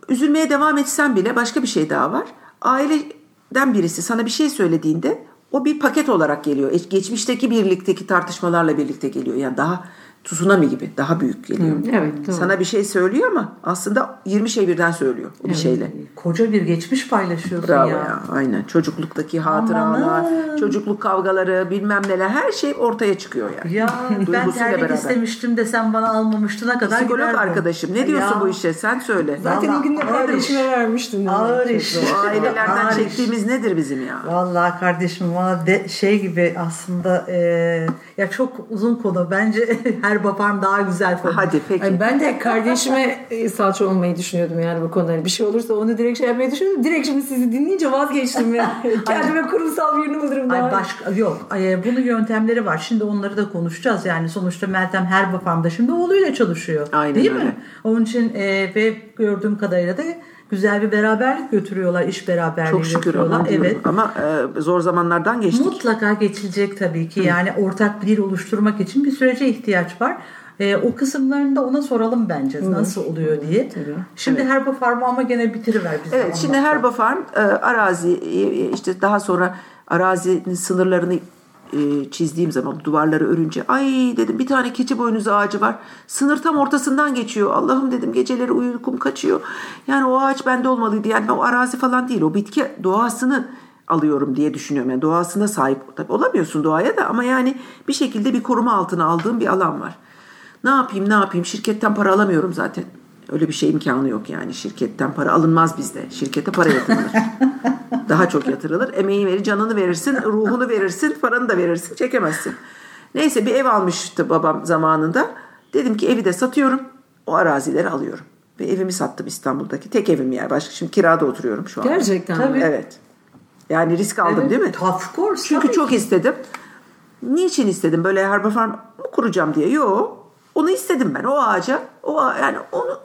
üzülmeye devam etsen bile başka bir şey daha var. Aileden birisi sana bir şey söylediğinde o bir paket olarak geliyor. E, Geçmişteki birlikteki tartışmalarla birlikte geliyor. Yani daha tsunami gibi daha büyük geliyor. evet, doğru. Sana bir şey söylüyor ama aslında 20 şey birden söylüyor o bir şeyle. Koca bir geçmiş paylaşıyorsun Bravo ya. ya. Aynen. Çocukluktaki hatıralar, Amanın. çocukluk kavgaları, bilmem neler her şey ortaya çıkıyor yani. Ya ben terlik beraber. istemiştim de sen bana almamıştın ne kadar Psikolog arkadaşım ne diyorsun Ya. bu işe? Sen söyle. Zaten Vallahi ağır kardeşime iş. vermiştim. Ağır iş. Ailelerden Ağır iş. çektiğimiz nedir bizim ya? Vallahi kardeşim valla şey gibi aslında e, ya çok uzun konu. Bence <laughs> her baparm daha güzel konu. Hadi peki. Ay ben de kardeşime e, salça olmayı düşünüyordum yani bu konuda. Hani bir şey olursa onu direkt şey yapmayı düşünüyordum. Direkt şimdi sizi dinleyince vazgeçtim ya. <laughs> <laughs> Kendime kurumsal birini bulurum daha. Ay başka yok. Ay, bunun yöntemleri var. Şimdi onları da konuşacağız. Yani sonuçta Meltem her baparmda şimdi oğluyla çalışıyor. Aynen Değil öyle. mi? Onun için e, ve gördüğüm kadarıyla da güzel bir beraberlik götürüyorlar. iş beraberliği Çok şükür götürüyorlar. ama Evet. ama e, zor zamanlardan geçtik. Mutlaka geçilecek tabii ki. Yani ortak bir dil oluşturmak için bir sürece ihtiyaç var. Ee, o kısımlarını da ona soralım bence nasıl oluyor diye. Tabii. Şimdi Herba Farm'ı ama gene bitiriver bize. Evet şimdi. Herba Farm e, arazi e, işte daha sonra arazinin sınırlarını e, çizdiğim zaman duvarları örünce ay dedim bir tane keçi boynuzu ağacı var. Sınır tam ortasından geçiyor. Allah'ım dedim geceleri uykum kaçıyor. Yani o ağaç bende olmalıydı. Yani o arazi falan değil o bitki doğasını alıyorum diye düşünüyorum. Yani doğasına sahip tabii olamıyorsun doğaya da ama yani bir şekilde bir koruma altına aldığım bir alan var. Ne yapayım ne yapayım şirketten para alamıyorum zaten. Öyle bir şey imkanı yok yani şirketten para alınmaz bizde. Şirkete para yatırılır. <laughs> Daha çok yatırılır. Emeği verir, canını verirsin, ruhunu verirsin, paranı da verirsin, çekemezsin. Neyse bir ev almıştı babam zamanında. Dedim ki evi de satıyorum, o arazileri alıyorum. Ve evimi sattım İstanbul'daki. Tek evim yani. Başka şimdi kirada oturuyorum şu an. Gerçekten? Tabii. Evet. Yani risk aldım Evet, değil mi? Of course. Çünkü çok ki. istedim. Niçin istedim? Böyle herba farm mı kuracağım diye. Yo. Onu istedim ben. O ağaca. O ağa- yani onu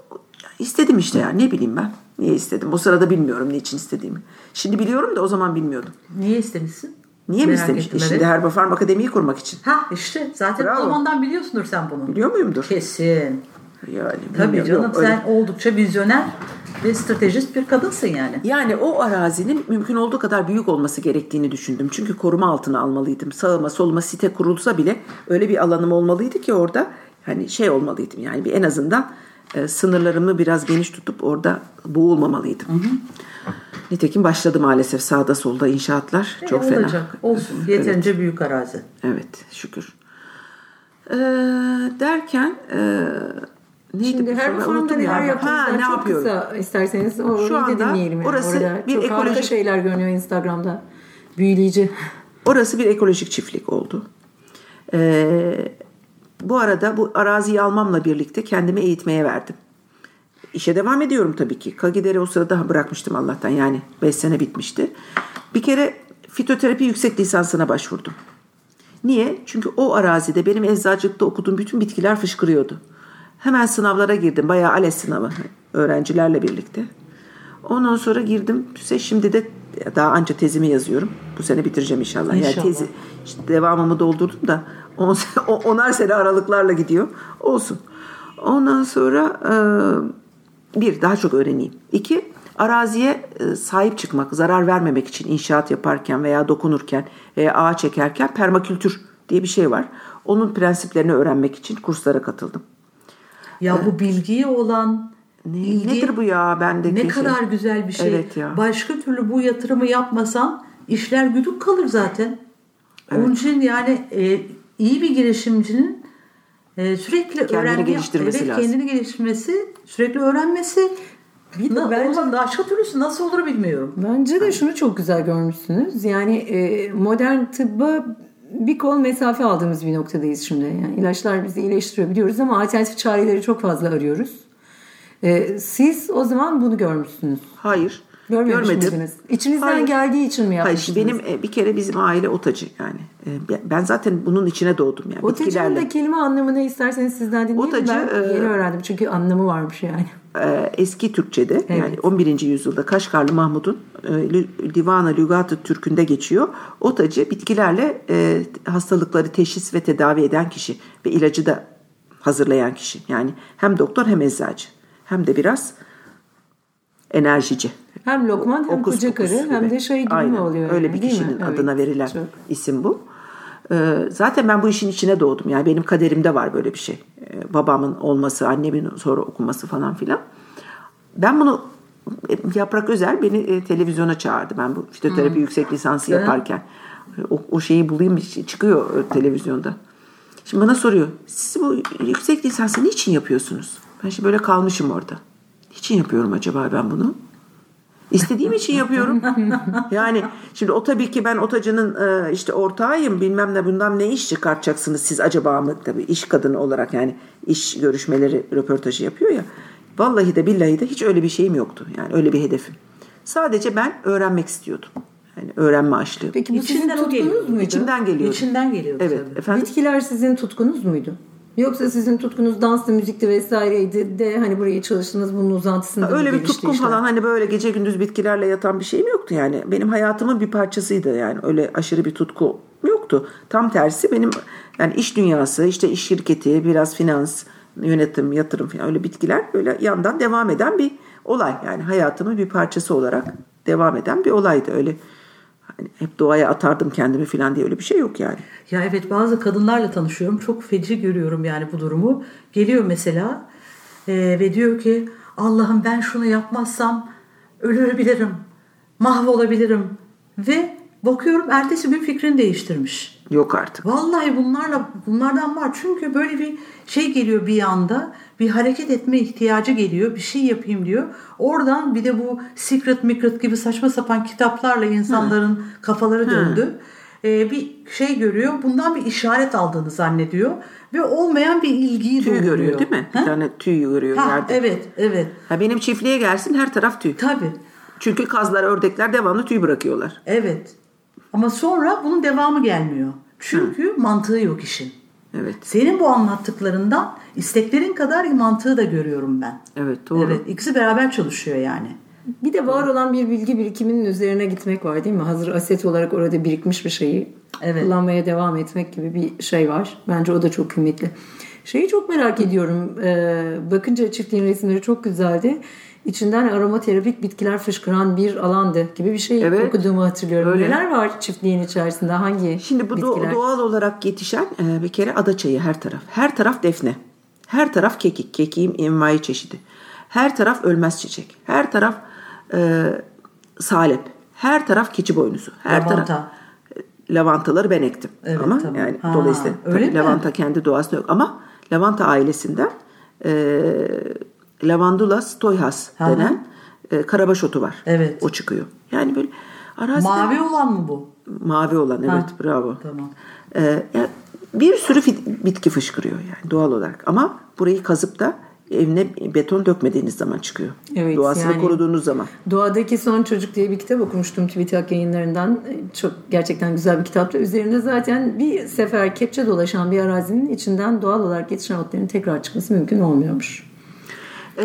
istedim işte yani. Ne bileyim ben. Niye istedim? O sırada bilmiyorum niçin istediğimi. Şimdi biliyorum da o zaman bilmiyordum. Niye istemişsin? Niye mi Merak istemiş? ettim, Şimdi. Herba Farm Akademi'yi kurmak için. Ha işte zaten Bravo. o zamandan biliyorsundur sen bunu. Biliyor muyumdur? Kesin. Yani Tabii canım yok, öyle. sen oldukça vizyoner ve stratejist bir kadınsın yani. Yani o arazinin mümkün olduğu kadar büyük olması gerektiğini düşündüm. Çünkü koruma altına almalıydım. Sağıma soluma site kurulsa bile öyle bir alanım olmalıydı ki orada hani şey olmalıydım. Yani bir en azından e, sınırlarımı biraz geniş tutup orada boğulmamalıydım. Nitekim başladı maalesef sağda solda inşaatlar. Çok E, fena. Olacak. Olsun. Yeterince büyük arazi. Evet şükür. Ee, derken e, neydi Şimdi her Unuttum neler ya. yaptınız? Ha, ne çok yapıyorum? kısa isterseniz orayı Şu da anda dinleyelim. Yani. orası Orada bir çok ekolojik- şeyler görünüyor Instagram'da. Büyüleyici. Orası bir ekolojik çiftlik oldu. Ee, bu arada bu araziyi almamla birlikte kendimi eğitmeye verdim. İşe devam ediyorum tabii ki. Kagider'i o sırada bırakmıştım Allah'tan yani 5 sene bitmişti. Bir kere fitoterapi yüksek lisansına başvurdum. Niye? Çünkü o arazide benim eczacılıkta okuduğum bütün bitkiler fışkırıyordu. Hemen sınavlara girdim. Bayağı ALES sınavı öğrencilerle birlikte. Ondan sonra girdim. İşte şimdi de daha anca tezimi yazıyorum. Bu sene bitireceğim inşallah. İnşallah. Yani tezi işte devamımı doldurdum da on, <laughs> onar sene aralıklarla gidiyor. Olsun. Ondan sonra e, bir daha çok öğreneyim. İki araziye e, sahip çıkmak, zarar vermemek için inşaat yaparken veya dokunurken veya ağaç çekerken permakültür diye bir şey var. Onun prensiplerini öğrenmek için kurslara katıldım. Ya bu bilgiye olan Ne, ilgi nedir bu ya bendeki ne şey? kadar güzel bir şey. Evet ya. Başka türlü bu yatırımı yapmasan işler güdük kalır zaten. Onun için yani e, iyi bir girişimcinin e, sürekli Kendini geliştirmesi evet, lazım. kendini geliştirmesi, sürekli öğrenmesi. Bir de bence- başka türlüsü nasıl olur bilmiyorum. Bence de şunu çok güzel görmüşsünüz. Yani e, modern tıbba bir kol mesafe aldığımız bir noktadayız şimdi. Yani ilaçlar bizi iyileştiriyor biliyoruz ama alternatif çareleri çok fazla arıyoruz. E, siz o zaman bunu görmüşsünüz. Hayır. Görmemiş görmedim. miydiniz? İçinizden Hayır. geldiği için mi Hayır yapmıştınız? benim e, bir kere bizim aile otacı yani. E, Ben zaten bunun içine doğdum yani Otacının da kelime anlamını isterseniz sizden dinleyelim. Otacı, ben e, yeni öğrendim çünkü anlamı varmış yani. eski Türkçe'de yani 11. yüzyılda Kaşgarlı Mahmud'un Divana Lügat-ı Türk'ünde geçiyor. Otacı bitkilerle hastalıkları teşhis ve tedavi eden kişi ve ilacı da hazırlayan kişi. Yani hem doktor hem eczacı hem de biraz enerjici. Hem lokman hem Okus koca karı hem de şey gibi Aynen. oluyor? Öyle yani, bir değil mi? kişinin Evet. adına verilen Çok. isim bu. Ee, zaten ben bu işin içine doğdum. Yani benim kaderimde var böyle bir şey. Ee, babamın olması, annemin sonra okuması falan filan. Ben bunu Yaprak Özel beni e, televizyona çağırdı. Ben bu fitoterapi yüksek lisansı yaparken. O, o şeyi bulayım çıkıyor e, televizyonda. Şimdi bana soruyor. Siz bu yüksek lisansı niçin yapıyorsunuz? Ben şimdi böyle kalmışım orada. Niçin yapıyorum acaba ben bunu? İstediğim için yapıyorum. <laughs> Yani şimdi o tabii ki ben otacının e, işte ortağıyım bilmem ne bundan ne iş çıkartacaksınız siz acaba mı? Tabii iş kadını olarak yani iş görüşmeleri röportajı yapıyor ya. Vallahi de billahi de hiç öyle bir şeyim yoktu. Yani öyle bir hedefim. Sadece ben öğrenmek istiyordum. Yani öğrenme açlığı. Peki bu sizin İçinden geliyor. tutkunuz muydu? İçimden geliyordu. İçinden geliyor Evet tabii. efendim. Bitkiler sizin tutkunuz muydu? Yoksa sizin tutkunuz danslı, müzikti vesaireydi de hani buraya çalıştınız bunun uzantısında Öyle bir tutkum işler? falan hani böyle gece gündüz bitkilerle yatan bir şeyim yoktu yani. Benim hayatımın bir parçasıydı yani. Öyle aşırı bir tutku yoktu. Tam tersi benim yani iş dünyası, işte iş şirketi, biraz finans, yönetim, yatırım falan öyle bitkiler böyle yandan devam eden bir olay. Yani hayatımın bir parçası olarak devam eden bir olaydı öyle. Hani hep doğaya atardım kendimi falan diye öyle bir şey yok yani. Ya evet bazı kadınlarla tanışıyorum. Çok feci görüyorum yani bu durumu. Geliyor mesela e, ve diyor ki Allah'ım ben şunu yapmazsam ölebilirim. Mahvolabilirim. Ve bakıyorum ertesi gün fikrini değiştirmiş. Yok artık. Vallahi bunlarla bunlardan var. Çünkü böyle bir şey geliyor bir anda. Bir hareket etme ihtiyacı geliyor. Bir şey yapayım diyor. Oradan bir de bu Secret Micret gibi saçma sapan kitaplarla insanların kafaları döndü. Ee, bir şey görüyor. Bundan bir işaret aldığını zannediyor. Ve olmayan bir ilgiyi Tüy doğuruyor. görüyor değil mi? Bir Ha? tane tüy görüyor Ha, yerde. evet, evet. Ha, benim çiftliğe gelsin her taraf tüy. Tabii. Çünkü kazlar, ördekler devamlı tüy bırakıyorlar. Evet. Ama sonra bunun devamı gelmiyor. Çünkü mantığı yok işin. Evet. Senin bu anlattıklarından isteklerin kadar mantığı da görüyorum ben. Evet doğru. Evet, ikisi beraber çalışıyor yani. Bir de var olan bir bilgi birikiminin üzerine gitmek var değil mi? Hazır aset olarak orada birikmiş bir şeyi Evet. kullanmaya devam etmek gibi bir şey var. Bence o da çok kıymetli. Şeyi çok merak ediyorum. Ee, bakınca çiftliğin resimleri çok güzeldi. İçinden aromaterapik bitkiler fışkıran bir alandı gibi bir şey Evet. okuduğumu hatırlıyorum. Öyle. Neler var çiftliğin içerisinde? Hangi Şimdi bu bitkiler? doğal olarak yetişen e, bir kere adaçayı her taraf. Her taraf defne. Her taraf kekik. Kekiğin envai çeşidi. Her taraf ölmez çiçek. Her taraf e, salep. Her taraf keçi boynuzu. Her Lavanta. taraf e, lavantaları ben ektim. Evet, ama tamam. yani Ha, dolayısıyla tabii mi? lavanta kendi doğasında yok ama lavanta ailesinden e, Lavandula stoyhas denen e, karabaş otu var. Evet. O çıkıyor. Yani böyle arazide Mavi olan mı bu? mavi olan evet Ha. bravo. Tamam. Ee, yani bir sürü fit- bitki fışkırıyor yani doğal olarak ama burayı kazıp da evine beton dökmediğiniz zaman çıkıyor. Evet, Doğasını yani- koruduğunuz zaman. Doğadaki Son Çocuk diye bir kitap okumuştum TÜBİTAK yayınlarından. Çok gerçekten güzel bir kitaptı. Üzerinde zaten bir sefer kepçe dolaşan bir arazinin içinden doğal olarak yetişen otların tekrar çıkması mümkün olmuyormuş.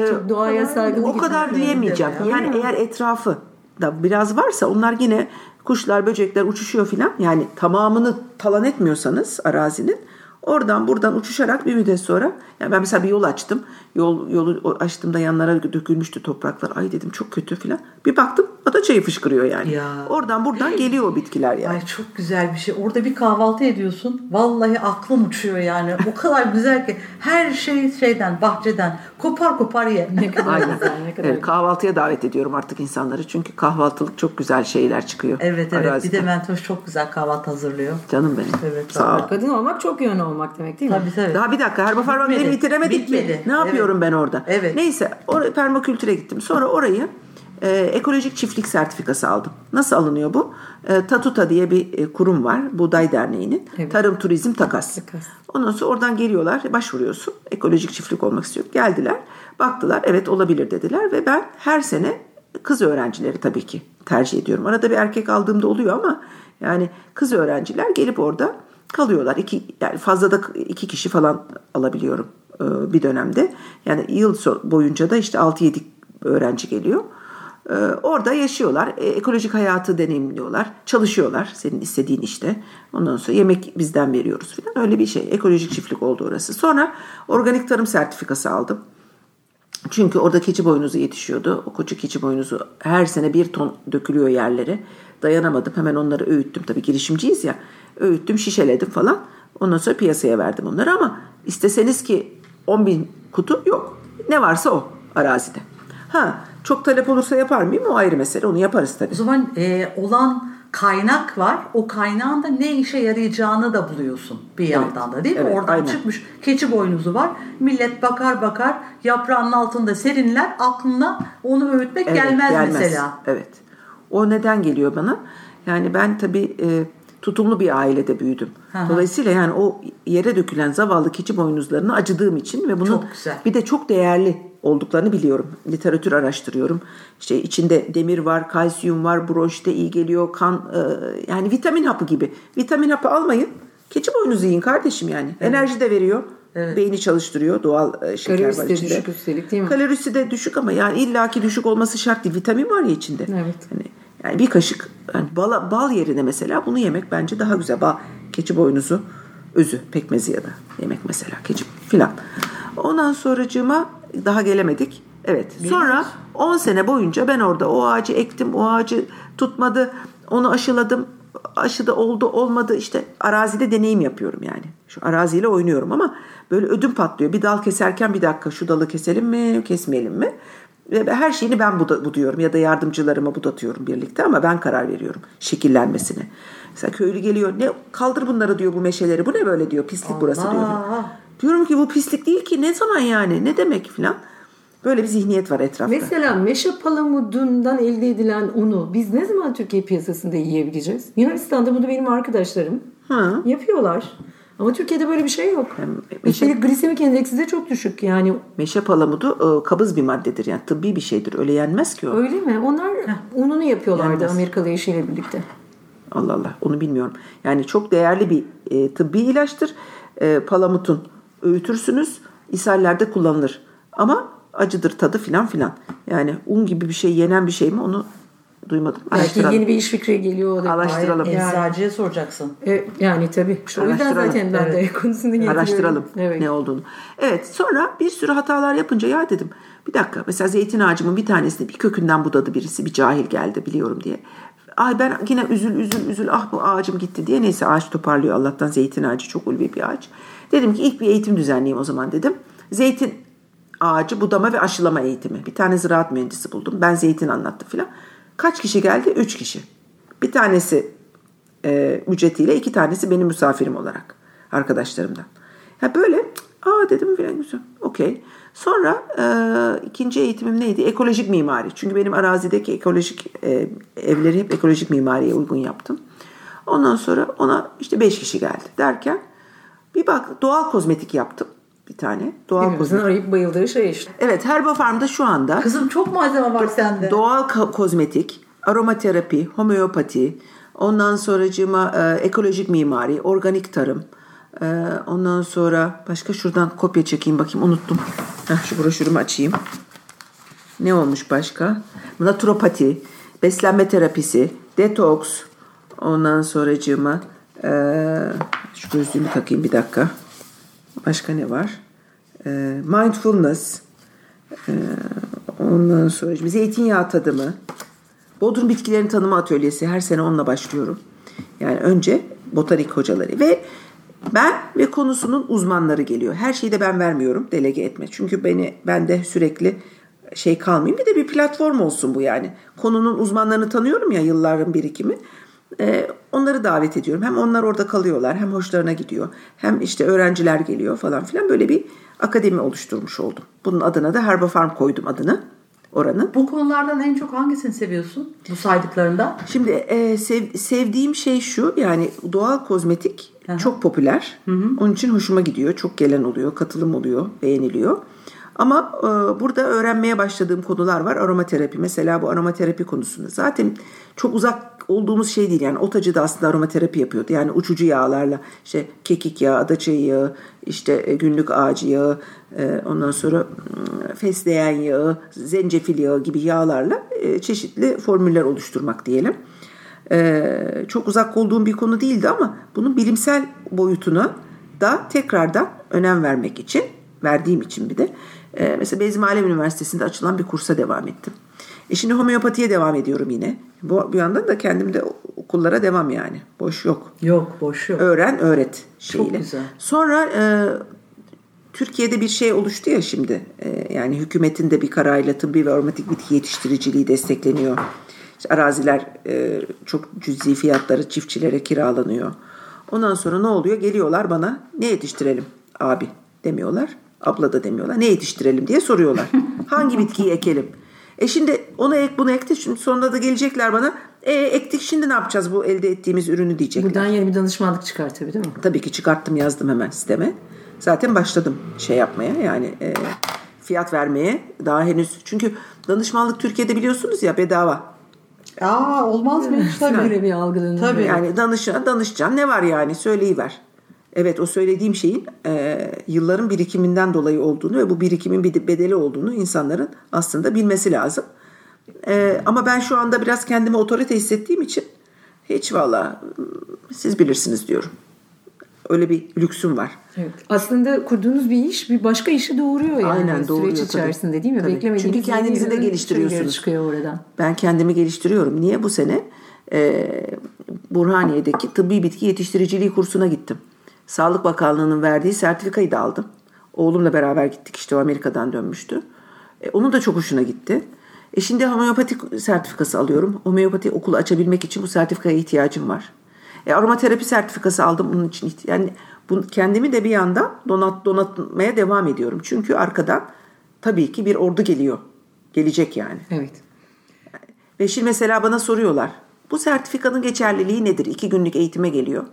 Çok doğaya saygılı Ee, O kadar diyemeyeceğim. lazım. Yani eğer etrafı da biraz varsa onlar yine kuşlar, böcekler uçuşuyor filan. Yani tamamını talan etmiyorsanız arazinin oradan buradan uçuşarak bir müddet sonra yani ben mesela bir yol açtım. Yol yolu açtığımda yanlara dökülmüştü topraklar. Ay dedim çok kötü filan. Bir baktım adaçayı fışkırıyor yani. Ya. Oradan buradan geliyor o bitkiler yani. Ay çok güzel bir şey. Orada bir kahvaltı ediyorsun. Vallahi aklın uçuyor yani. O kadar güzel ki her şey şeyden, bahçeden kopar kopar ye. Ne kadar Aynen. güzel, ne kadar Evet, kahvaltıya davet ediyorum artık insanları. Çünkü kahvaltılık çok güzel şeyler çıkıyor. Evet evet. Bir arazide. de Mentoş çok güzel kahvaltı hazırlıyor. Canım benim. Evet, Sağ ol. Kadın olmak çok yönlü olmak demek değil mi? Tabii tabii. Daha bir dakika herbafarmanları Bitmedi. bitiremedik Bitmedi. ki. Ne yapıyorum ben orada? Evet. Neyse or- permakültüre gittim. Sonra orayı e, ekolojik çiftlik sertifikası aldım. Nasıl alınıyor bu? E, Tatuta diye bir e, kurum var. Buğday Derneği'nin. Evet. Tarım Turizm Takas. Takas. Ondan sonra oradan geliyorlar. Başvuruyorsun. Ekolojik çiftlik olmak istiyor. Geldiler. Baktılar. Evet olabilir dediler. Ve ben her sene kız öğrencileri tabii ki tercih ediyorum. Arada bir erkek aldığımda oluyor ama yani kız öğrenciler gelip orada kalıyorlar. İki, yani fazla da iki kişi falan alabiliyorum e, bir dönemde. Yani yıl boyunca da işte 6-7 öğrenci geliyor. E, Orada yaşıyorlar. E, Ekolojik hayatı deneyimliyorlar. Çalışıyorlar senin istediğin işte. Ondan sonra yemek bizden veriyoruz falan. Öyle bir şey. Ekolojik çiftlik oldu orası. Sonra organik tarım sertifikası aldım. Çünkü orada keçi boynuzu yetişiyordu. O koca keçi boynuzu her sene bir ton dökülüyor yerlere. Dayanamadım. Hemen onları öğüttüm. Tabii girişimciyiz ya. Öğüttüm, şişeledim falan. Ondan sonra piyasaya verdim onları ama isteseniz ki 10 bin kutu yok. Ne varsa o arazide. Ha çok talep olursa yapar mıyım? O ayrı mesele. Onu yaparız tabii. O zaman e, olan kaynak var. O kaynağın da ne işe yarayacağını da buluyorsun bir yandan da değil mi? Evet, Oradan aynen. çıkmış keçi boynuzu var. Millet bakar bakar yaprağının altında serinler. Aklına onu öğütmek Evet, gelmez, mesela. Evet. O neden geliyor bana? Yani ben tabii e, tutumlu bir ailede büyüdüm. hı. Dolayısıyla yani o yere dökülen zavallı keçi boynuzlarını acıdığım için ve bunun bir de çok değerli olduklarını biliyorum. Literatür araştırıyorum. İşte içinde demir var, kalsiyum var, bronşite iyi geliyor, kan e, yani vitamin hapı gibi. Vitamin hapı almayın. Keçi boynuzu yiyin kardeşim yani. Enerji de veriyor. Beyni çalıştırıyor. Doğal e, şeker Kalorisi var de içinde. düşük üstelik değil mi? Kalorisi de düşük ama yani illaki düşük olması şart değil. Vitamin var ya içinde. Evet. Hani yani bir kaşık yani bal, bal yerine mesela bunu yemek bence daha güzel. Bal, keçi boynuzu, özü, pekmezi ya da yemek mesela keçi filan. Ondan sonracığıma daha gelemedik. Evet. Sonra 10 sene boyunca ben orada o ağacı ektim. O ağacı tutmadı. Onu aşıladım. Aşıda oldu olmadı işte arazide deneyim yapıyorum yani. Şu araziyle oynuyorum ama böyle ödüm patlıyor. Bir dal keserken bir dakika şu dalı keselim mi kesmeyelim mi? Her şeyini ben buduyorum ya da yardımcılarıma budatıyorum birlikte ama ben karar veriyorum şekillenmesine. Mesela köylü geliyor ne kaldır bunları diyor bu meşeleri bu ne böyle diyor pislik burası diyor. Allah. Diyorum ki bu pislik değil ki ne zaman yani ne demek filan. Böyle bir zihniyet var etrafta. Mesela meşe palamudundan elde edilen unu biz ne zaman Türkiye piyasasında yiyebileceğiz? Yunanistan'da bunu benim arkadaşlarım Hı. yapıyorlar. Ama Türkiye'de böyle bir şey yok. meşe- Üstelik glisemik endeksi de çok düşük. Yani Meşe palamudu e, kabız bir maddedir yani tıbbi bir şeydir öyle yenmez ki o. öyle mi? Onlar ununu yapıyorlardı Yenmez. Amerikalı eşiyle birlikte. Allah Allah onu bilmiyorum. Yani çok değerli bir e, tıbbi ilaçtır. E, palamutun öğütürsünüz ishallerde kullanılır. Ama acıdır tadı filan filan. Yani un gibi bir şey yenen bir şey mi onu duymadım. Belki Araştıralım. yeni bir iş fikri geliyor. o da- Araştıralım. Yani, Eczacıya soracaksın. e, yani tabii. O yüzden zaten ben de konusunu getiriyorum. Araştıralım Evet. ne olduğunu. Evet sonra bir sürü hatalar yapınca ya dedim bir dakika mesela zeytin ağacımın bir tanesinde bir kökünden budadı birisi bir cahil geldi biliyorum diye. Ay ben yine üzül üzül üzül ah bu ağacım gitti diye neyse ağaç toparlıyor Allah'tan zeytin ağacı çok ulvi bir ağaç. Dedim ki ilk bir eğitim düzenleyeyim o zaman dedim. Zeytin ağacı budama ve aşılama eğitimi. Bir tane ziraat mühendisi buldum. Ben zeytin anlattım filan. Kaç kişi geldi? Üç kişi. Bir tanesi e, ücretiyle iki tanesi benim misafirim olarak arkadaşlarımdan. Ya böyle aa dedim filan güzel okey. Sonra e, ikinci eğitimim neydi? Ekolojik mimari. Çünkü benim arazideki ekolojik e, evleri hep ekolojik mimariye uygun yaptım. Ondan sonra ona işte beş kişi geldi derken bir bak doğal kozmetik yaptım bir tane. Doğal Hepimizin kozmetik. arayıp bayıldığı şey işte. Evet Herba Farm'da şu anda Kızım çok malzeme var sende. doğal kozmetik, aromaterapi, homeopati, ondan sonracığıma e, ekolojik mimari, organik tarım, e, ondan sonra başka şuradan kopya çekeyim bakayım unuttum. Heh, şu broşürümü açayım. Ne olmuş başka? Naturopati, beslenme terapisi, detoks, ondan sonracığıma e, şu gözlüğümü takayım bir dakika. Başka ne var? E, mindfulness, Ondan sonra şimdi zeytinyağı tadımı. Bodrum bitkilerin tanımı atölyesi. Her sene onunla başlıyorum. Yani önce botanik hocaları ve ben ve konusunun uzmanları geliyor. Her şeyi de ben vermiyorum delege etme. Çünkü beni ben de sürekli şey kalmayayım. Bir de bir platform olsun bu yani. Konunun uzmanlarını tanıyorum ya yılların birikimi. Ee, onları davet ediyorum. Hem onlar orada kalıyorlar hem hoşlarına gidiyor. Hem işte öğrenciler geliyor falan filan. Böyle bir akademi oluşturmuş oldum. Bunun adına da Herba Farm koydum adını oranın. Bu konulardan en çok hangisini seviyorsun? Bu saydıklarından. Şimdi e, sev- sevdiğim şey şu yani doğal kozmetik çok popüler. Onun için hoşuma gidiyor. Çok gelen oluyor, katılım oluyor, beğeniliyor. Ama e, burada öğrenmeye başladığım konular var. Aromaterapi mesela bu aromaterapi konusunda. Zaten çok uzak olduğumuz şey değil. Yani otacı da aslında aromaterapi yapıyordu. Yani uçucu yağlarla işte kekik yağı, adaçayı yağı, işte e, günlük ağacı yağı, e, ondan sonra mm, fesleğen yağı, zencefil yağı gibi yağlarla e, çeşitli formüller oluşturmak diyelim. Çok uzak olduğum bir konu değildi ama bunun bilimsel boyutuna da tekrardan önem vermek için, verdiğim için bir de mesela Bezmi Alem Üniversitesi'nde açılan bir kursa devam ettim. E şimdi homeopatiye devam ediyorum yine. Bu, bu yandan da kendim de okullara devam yani. Boş yok. Yok boş yok. Öğren, öğret şeyiyle. güzel. Sonra e, Türkiye'de bir şey oluştu ya şimdi. E, yani hükümetin de bir kararıyla tıbbi ve aromatik bitki yetiştiriciliği destekleniyor. İşte araziler e, çok cüzi fiyatları çiftçilere kiralanıyor. Ondan sonra ne oluyor? Geliyorlar bana ne yetiştirelim abi demiyorlar. Abla da demiyorlar. Ne yetiştirelim diye soruyorlar. <laughs> Hangi bitkiyi ekelim? E şimdi onu ek bunu ekti. Şimdi sonunda da gelecekler bana. E ektik şimdi ne yapacağız bu elde ettiğimiz ürünü diyecekler. Buradan yeni bir danışmanlık çıkar tabii değil mi? Tabii ki çıkarttım yazdım hemen sisteme. Zaten başladım şey yapmaya yani e, fiyat vermeye daha henüz. Çünkü danışmanlık Türkiye'de biliyorsunuz ya bedava. Aa olmaz mı hiç tabii. Böyle bir algılanıyor. Tabii. Yani danış, danışacaksın ne var yani söyleyiver. Evet o söylediğim şeyin e, yılların birikiminden dolayı olduğunu ve bu birikimin bir bedeli olduğunu insanların aslında bilmesi lazım. E, ama ben şu anda biraz kendimi otorite hissettiğim için hiç valla siz bilirsiniz diyorum. Öyle bir lüksüm var. Evet. Aslında kurduğunuz bir iş bir başka işi doğuruyor yani Aynen, doğuruyor süreç tabii. içerisinde değil mi? Tabii. Beklemediğiniz Çünkü kendinizi de geliştiriyorsunuz. çıkıyor oradan. Ben kendimi geliştiriyorum. Niye bu sene e, Burhaniye'deki tıbbi bitki yetiştiriciliği kursuna gittim. Sağlık Bakanlığı'nın verdiği sertifikayı da aldım. Oğlumla beraber gittik işte o Amerika'dan dönmüştü. E, onun da çok hoşuna gitti. E şimdi homeopati sertifikası alıyorum. Homeopati okulu açabilmek için bu sertifikaya ihtiyacım var. E, aromaterapi sertifikası aldım bunun için. Yani bu, kendimi de bir yandan donat, donatmaya devam ediyorum. Çünkü arkadan tabii ki bir ordu geliyor. Gelecek yani. Evet. Ve şimdi mesela bana soruyorlar. Bu sertifikanın geçerliliği nedir? İki günlük eğitime geliyor.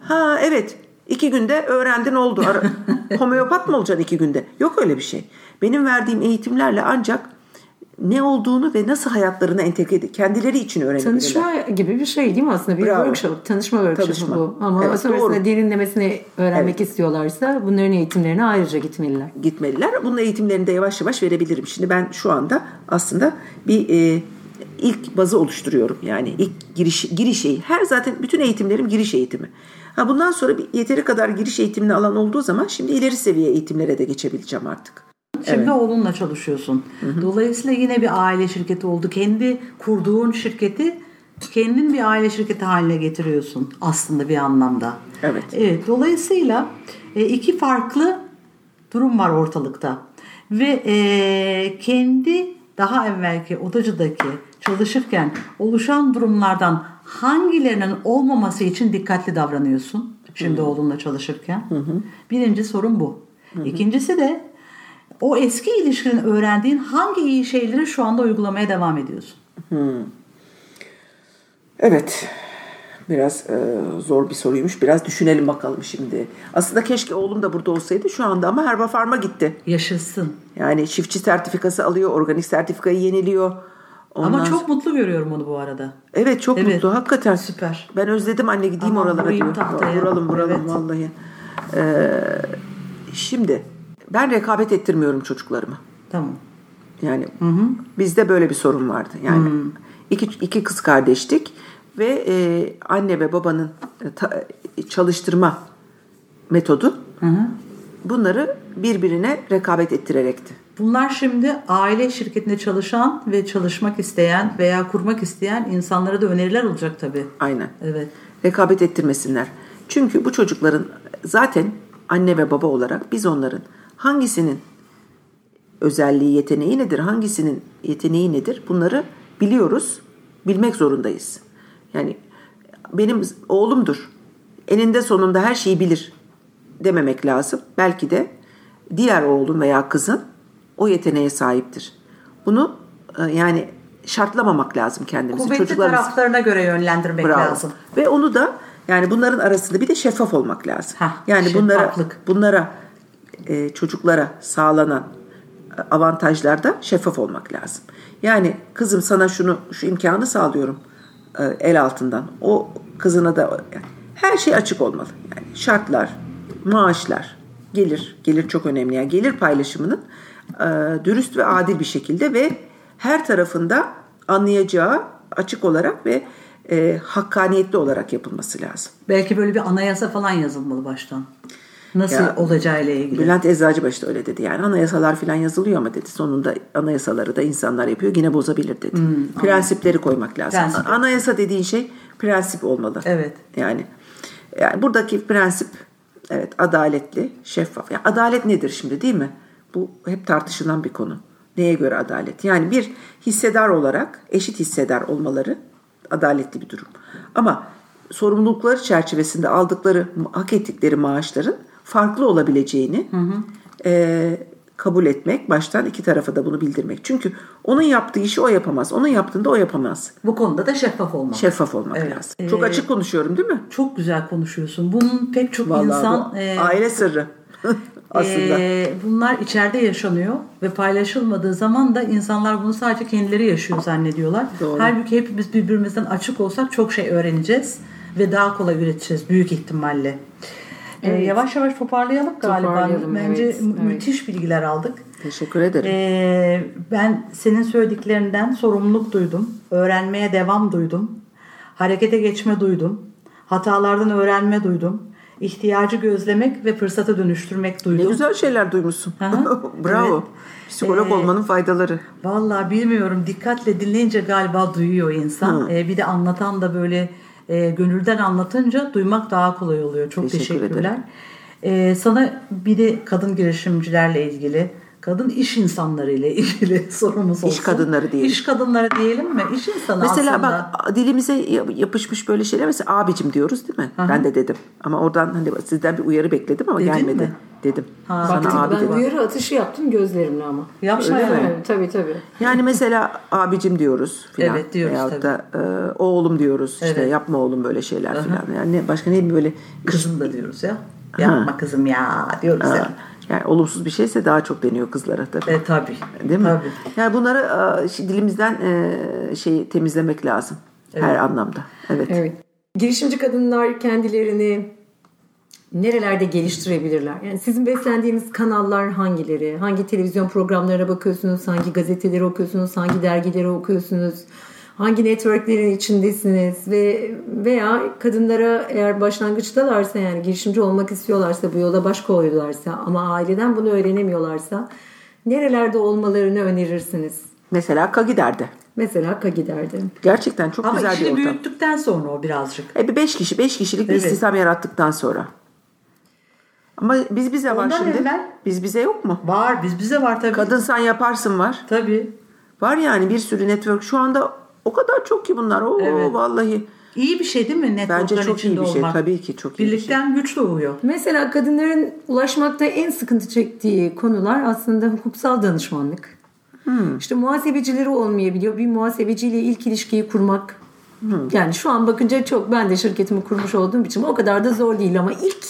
Ha evet. İki günde öğrendin oldu. <laughs> Homeopat mı olacaksın iki günde? Yok öyle bir şey. Benim verdiğim eğitimlerle ancak ne olduğunu ve nasıl hayatlarına entegre edip kendileri için öğrenebilirler. Tanışma gibi bir şey değil mi aslında? Bir Bravo. workshop, tanışma workshopu Tanışma. bu. Ama Evet, sonrasında doğru. derinlemesine öğrenmek istiyorlarsa bunların eğitimlerine ayrıca gitmeliler. gitmeliler. Bunun eğitimlerini de yavaş yavaş verebilirim. Şimdi ben şu anda aslında bir e, ilk bazı oluşturuyorum. Yani ilk giriş giriş eği- Her zaten bütün eğitimlerim giriş eğitimi. Ha bundan sonra bir yeteri kadar giriş eğitimini alan olduğu zaman şimdi ileri seviye eğitimlere de geçebileceğim artık. Şimdi oğlunla çalışıyorsun. Dolayısıyla yine bir aile şirketi oldu. Kendi kurduğun şirketi kendin bir aile şirketi haline getiriyorsun aslında bir anlamda. Evet. Evet. Dolayısıyla e, iki farklı durum var ortalıkta. Ve e, kendi daha evvelki odacıdaki çalışırken oluşan durumlardan hangilerinin olmaması için dikkatli davranıyorsun. Şimdi oğlunla çalışırken. Birinci sorun bu. İkincisi de o eski ilişkinin öğrendiğin hangi iyi şeyleri şu anda uygulamaya devam ediyorsun? Evet. Biraz e, zor bir soruymuş. Biraz düşünelim bakalım şimdi. Aslında keşke oğlum da burada olsaydı şu anda ama Herba Farm'a gitti. Yaşasın. Yani çiftçi sertifikası alıyor, organik sertifikayı yeniliyor. Ondan Ama çok mutlu görüyorum onu bu arada. Evet çok Evet. mutlu hakikaten. Süper. Ben özledim anne gideyim Aman oralara diyor. tahtaya. Vuralım vuralım Evet. vallahi. Ee, şimdi ben rekabet ettirmiyorum çocuklarıma. Tamam. Yani bizde böyle bir sorun vardı. Yani iki, iki kız kardeştik ve e, anne ve babanın e, ta- e, çalıştırma metodu bunları birbirine rekabet ettirerekti. Bunlar şimdi aile şirketinde çalışan ve çalışmak isteyen veya kurmak isteyen insanlara da öneriler olacak tabii. Aynen. Evet. rekabet ettirmesinler. Çünkü bu çocukların zaten anne ve baba olarak biz onların hangisinin özelliği, yeteneği nedir, hangisinin yeteneği nedir bunları biliyoruz, bilmek zorundayız. Yani benim oğlumdur, eninde sonunda her şeyi bilir dememek lazım. Belki de diğer oğlun veya kızın o yeteneğe sahiptir. Bunu e, yani şartlamamak lazım kendimizi. Kuvvetli Çocuklarımız- taraflarına göre yönlendirmek Bravo. lazım. Ve onu da yani bunların arasında bir de şeffaf olmak lazım. Hah, yani bunlara bunlara e, çocuklara sağlanan e, avantajlarda şeffaf olmak lazım. Yani kızım sana şunu şu imkanı sağlıyorum e, el altından. O kızına da yani her şey açık olmalı. Yani şartlar, maaşlar, gelir, gelir çok önemli. Yani gelir paylaşımının e, dürüst ve adil bir şekilde ve her tarafında anlayacağı açık olarak ve e, hakkaniyetli olarak yapılması lazım. Belki böyle bir anayasa falan yazılmalı baştan. Nasıl Ya, olacağıyla ilgili. Bülent Eczacıbaşı da öyle dedi. Yani anayasalar falan yazılıyor ama dedi sonunda anayasaları da insanlar yapıyor yine bozabilir dedi. Prensipleri koymak lazım. Hmm, Prensip. Anayasa dediğin şey prensip olmalı. Evet. Yani yani buradaki prensip evet adaletli, şeffaf. Yani adalet nedir şimdi değil mi? Bu hep tartışılan bir konu. Neye göre adalet? Yani bir hissedar olarak eşit hissedar olmaları adaletli bir durum. Ama sorumlulukları çerçevesinde aldıkları, hak ettikleri maaşların farklı olabileceğini e, kabul etmek, baştan iki tarafa da bunu bildirmek. Çünkü onun yaptığı işi o yapamaz. Onun yaptığında o yapamaz. Bu konuda da şeffaf olmak. Şeffaf olmak Evet. lazım. Çok Ee, açık konuşuyorum değil mi? Çok güzel konuşuyorsun. Bunun pek çok Vallahi insan bu e, aile sırrı <laughs> aslında. e, bunlar içeride yaşanıyor ve paylaşılmadığı zaman da insanlar bunu sadece kendileri yaşıyor zannediyorlar. Doğru. Halbuki hepimiz birbirimizden açık olsak çok şey öğreneceğiz ve daha kolay üreteceğiz büyük ihtimalle. E, yavaş yavaş toparlayalım galiba. Toparlayalım, Bence evet, mü- evet. müthiş bilgiler aldık. Teşekkür ederim. Ee, ben senin söylediklerinden sorumluluk duydum. Öğrenmeye devam duydum. Harekete geçme duydum. Hatalardan öğrenme duydum. İhtiyacı gözlemek ve fırsata dönüştürmek ne duydum. güzel şeyler duymuşsun. <laughs> Bravo. evet. Psikolog Ee, olmanın faydaları. Vallahi bilmiyorum. Dikkatle dinleyince galiba duyuyor insan. Ee, bir de anlatan da böyle e, gönülden anlatınca duymak daha kolay oluyor. Çok Teşekkür teşekkürler. Ee, sana bir de kadın girişimcilerle ilgili, kadın iş insanları ile ilgili <laughs> sorumuz olsun. İş kadınları diyelim. İş kadınları diyelim mi? İş insanı Mesela aslında. bak dilimize yapışmış böyle şeyler mesela abicim diyoruz değil mi? Ben de dedim. Ama oradan hani sizden bir uyarı bekledim ama Dedin gelmedi. mi? Dedim. Ha. Sana Baktım abi ben dedim. uyarı atışı yaptım gözlerimle ama. Yapma Öyle mi? Tabii tabii. Yani mesela abicim diyoruz filan. Evet, diyoruz Veyahut tabii. da e, oğlum diyoruz. işte Evet. yapma oğlum böyle şeyler filan. Yani ne- başka ne böyle Kızım da diyoruz ya. Yapma kızım ya diyoruz Ha, ya. Yani olumsuz bir şeyse daha çok deniyor kızlara tabii. E, tabii. Değil mi? Tabii. Yani bunları e, dilimizden e, şeyi temizlemek lazım. Her anlamda. Evet. Evet. Girişimci kadınlar kendilerini nerelerde geliştirebilirler? Yani sizin beslendiğiniz kanallar hangileri? Hangi televizyon programlarına bakıyorsunuz? Hangi gazeteleri okuyorsunuz? Hangi dergileri okuyorsunuz? Hangi networklerin içindesiniz ve veya kadınlara eğer başlangıçtalarsa yani girişimci olmak istiyorlarsa bu yola baş koydularsa ama aileden bunu öğrenemiyorlarsa nerelerde olmalarını önerirsiniz? Mesela Kagider'de. Mesela Kagider'de. Gerçekten çok Ama güzel bir işini ortam. büyüttükten sonra o birazcık. E bir beş kişi, beş kişilik bir Evet. istihdam yarattıktan sonra. Ama biz bize var Ondan şimdi. evvel- Biz bize yok mu? Var biz bize var tabii. Kadın sen yaparsın var. Tabii. Var yani bir sürü network. Şu anda o kadar çok ki bunlar. Oo Evet. vallahi. İyi bir şey değil mi network'ların Bence çok iyi bir şey. olmak? Tabii ki çok iyi bir şey. Birlikten güç doğuyor. Mesela kadınların ulaşmakta en sıkıntı çektiği konular aslında hukuksal danışmanlık. İşte muhasebecileri olmayabiliyor. Bir muhasebeciyle ilk ilişkiyi kurmak. Yani şu an bakınca çok ben de şirketimi kurmuş olduğum için o kadar da zor değil ama ilk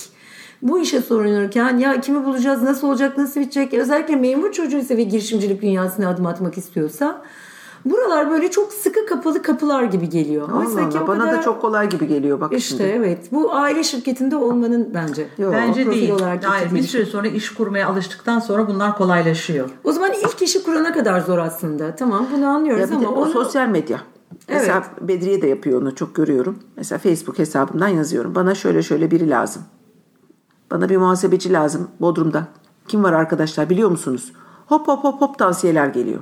bu işe sorunurken ya kimi bulacağız, nasıl olacak, nasıl bitecek? Özellikle memur çocuğuysa ve girişimcilik dünyasına adım atmak istiyorsa buralar böyle çok sıkı kapalı kapılar gibi geliyor. Allah Oysa Allah, bana da kadar- çok kolay gibi geliyor bak işte şimdi. evet. Bu aile şirketinde olmanın bence. Yok. Bence değil. olarak Hayır, bir süre sonra iş kurmaya alıştıktan sonra bunlar kolaylaşıyor. O zaman ilk işi kurana kadar zor aslında. Tamam bunu anlıyoruz ama o onu... sosyal medya. Mesela Bedriye de yapıyor onu çok görüyorum. Mesela Facebook hesabımdan yazıyorum. Bana şöyle şöyle biri lazım. Bana bir muhasebeci lazım Bodrum'da. Kim var arkadaşlar biliyor musunuz? Hop hop hop hop tavsiyeler geliyor.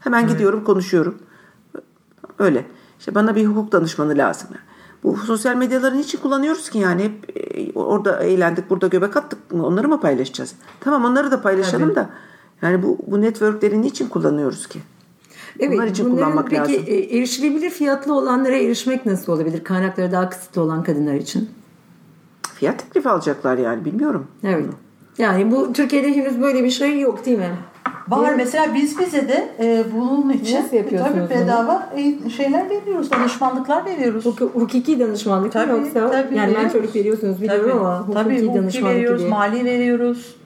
Hemen gidiyorum konuşuyorum. Öyle. İşte bana bir hukuk danışmanı lazım. Bu sosyal medyaları niçin kullanıyoruz ki yani? Hep e, orada eğlendik, burada göbek attık mı? Onları mı paylaşacağız? Tamam onları da paylaşalım da. Yani bu, bu networkleri niçin kullanıyoruz ki? Evet, Bunlar için kullanmak peki, lazım. e, erişilebilir fiyatlı olanlara erişmek nasıl olabilir? Kaynakları daha kısıtlı olan kadınlar için. Fiyat teklifi alacaklar yani bilmiyorum. Evet. Yani bu Türkiye'de henüz böyle bir şey yok değil mi? Var mesela biz bize de e, bunun için yapıyorsunuz tabii bedava e, şeyler veriyoruz, danışmanlıklar veriyoruz. Huk- hukuki danışmanlık Tabii, yoksa tabii yani veriyoruz. mentorluk veriyorsunuz biliyorum Tabii, ama hukuki tabii, danışmanlık veriyoruz, gibi. mali veriyoruz.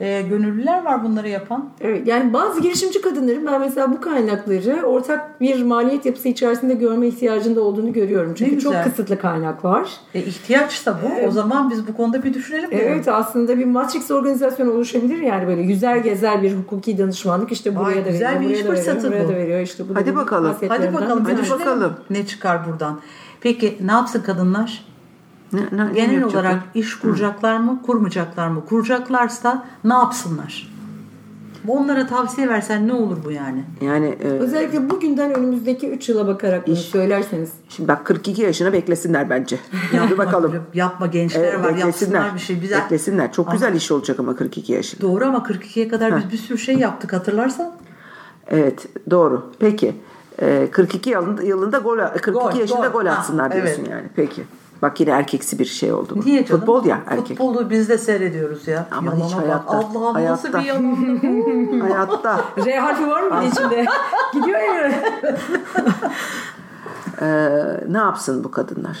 E, gönüllüler var bunları yapan. Evet, yani bazı girişimci kadınların ben mesela bu kaynakları ortak bir maliyet yapısı içerisinde görme ihtiyacında olduğunu görüyorum. Çünkü çok güzel. kısıtlı kaynak var. E, ihtiyaçsa bu. O zaman biz bu konuda bir düşünelim. Evet aslında bir matrix organizasyon oluşabilir yani böyle yüzer gezer bir hukuki danışmanlık işte buraya Vay, da güzel veriyor, bir iş buraya da veriyor, fırsatı buraya bu. da veriyor işte bu Hadi bakalım. Hadi bakalım. bir Hadi bakalım. Ne çıkar buradan? Peki ne yapsın kadınlar? Ne, ne, ne Genel yapacaklar? olarak iş kuracaklar mı, kurmayacaklar mı? Kuracaklarsa ne yapsınlar? Onlara tavsiye versen ne olur bu yani? Yani e, Özellikle bugünden önümüzdeki 3 yıla bakarak bunu söylerseniz. şimdi bak 42 yaşına beklesinler bence. Hadi bakalım. Yapma, yapma gençler Evet, var beklesinler. yapsınlar bir şey. Bize... Beklesinler. Çok güzel iş olacak ama 42 yaşında. Doğru ama 42'ye kadar biz bir sürü şey yaptık hatırlarsan. Evet doğru. Peki. E, 42 yılında, yılında gol 42 Gol, yaşında gol. gol Ha, atsınlar diyorsun evet. yani. Peki. Bak yine erkeksi bir şey oldu. bu. Niye canım? Futbol ya erkek. Futbolu biz de seyrediyoruz ya. Ama Yalana hiç bak. hayatta- Allah'ım nasıl hayatta. bir yalandı. <laughs> Hayatta. <laughs> R harfi var mı içinde? <laughs> Gidiyor ya. e, ne yapsın bu kadınlar?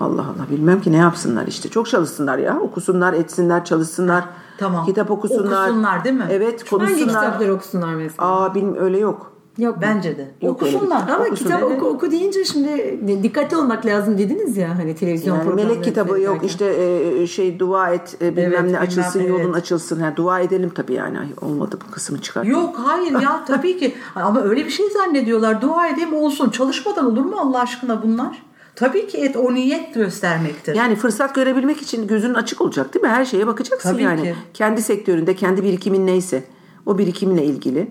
Allah Allah bilmem ki ne yapsınlar işte. Çok çalışsınlar ya. Okusunlar, etsinler, çalışsınlar. Tamam. Kitap okusunlar. Okusunlar, değil mi? Evet, Hangi konuşsunlar. kitapları okusunlar mesela? Aa bilmiyorum öyle yok. Yok Bence de. Yok Okusunlar. Ama Okusunlar. kitap oku, oku deyince şimdi dikkatli olmak lazım dediniz ya hani televizyon Yani melek kitabı yok seyrederken. işte e, şey dua et e, bilmem Evet, ne bilmem, açılsın evet. yolun açılsın. Yani dua edelim tabii yani olmadı bu kısmı çıkar. Yok hayır ya <laughs> tabii ki. Ama öyle bir şey zannediyorlar. Dua edeyim olsun. Çalışmadan olur mu Allah aşkına bunlar? Tabii ki et o niyet göstermektir. Yani fırsat görebilmek için gözünün açık olacak değil mi? Her şeye bakacaksın Tabii yani. ki. Kendi sektöründe kendi birikimin neyse o birikiminle ilgili